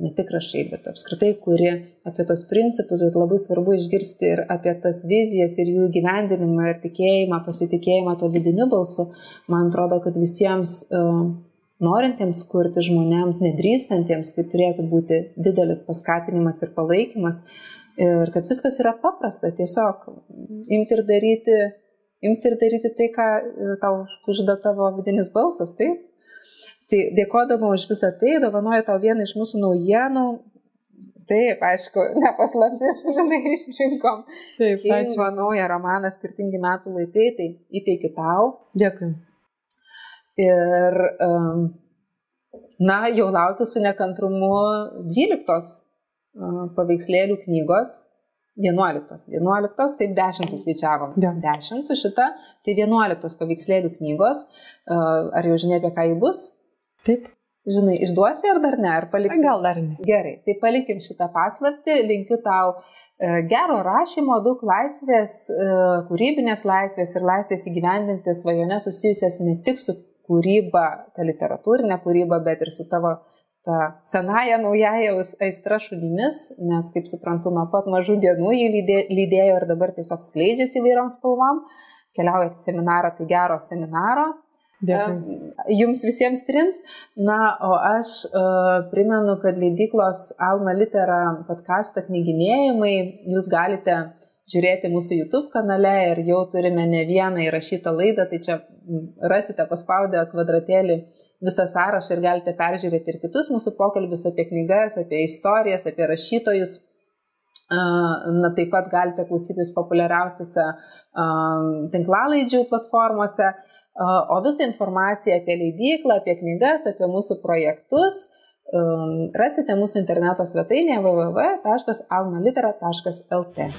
ne tik rašai, bet apskritai kuri apie tos principus, bet labai svarbu išgirsti ir apie tas vizijas ir jų gyvendinimą ir tikėjimą, pasitikėjimą to vidiniu balsu. Man atrodo, kad visiems uh, norintiems kurti žmonėms, nedrįstantiems, tai turėtų būti didelis paskatinimas ir palaikymas. Ir kad viskas yra paprasta, tiesiog imti ir daryti, imti ir daryti tai, ką e, tau užda tavo vidinis balsas, taip? Tai dėkodama už visą tai, dovanoju tau vieną iš mūsų naujienų. Taip, aišku, nepaslaptis, jinai išrinkom. Taip, ačiū. Naują romaną skirtingi metų laikai, tai įteikiu tau. Dėkui. Ir, um, na, jau laukiu su nekantrumu 12 uh, paveikslėlių knygos. 11. 11, tai 10 suskaičiavom. Ja. 10 su šita, tai 11 paveikslėlių knygos. Uh, ar jau žinai, apie ką jį bus? Taip. Žinai, išduosi ar dar ne, ar paliksi? Gal dar ne. Gerai, tai palikim šitą paslapti, linkiu tau e, gero rašymo, daug laisvės, e, kūrybinės laisvės ir laisvės įgyvendinti svajonės susijusias ne tik su kūryba, ta literatūrinė kūryba, bet ir su tavo ta senaja naujaja aistra šunimis, nes, kaip suprantu, nuo pat mažų dienų jį lydėjo ir dabar tiesiog skleidžiasi įvairiom spalvom. Keliaujate į seminarą, tai gero seminaro, Dėkui. Jums visiems trims. Na, o aš uh, primenu, kad leidyklos Alma Litera podcastą knyginėjimai jūs galite žiūrėti mūsų YouTube kanale ir jau turime ne vieną įrašytą laidą, tai čia rasite paspaudę kvadratėlį visą sąrašą ir galite peržiūrėti ir kitus mūsų pokalbius apie knygas, apie istorijas, apie rašytojus. Na, taip pat galite klausytis populiariausiose tinklalaidžių platformose. O visą informaciją apie leidyklą, apie knygas, apie mūsų projektus um, rasite mūsų interneto svetainėje www.almalitera.lt.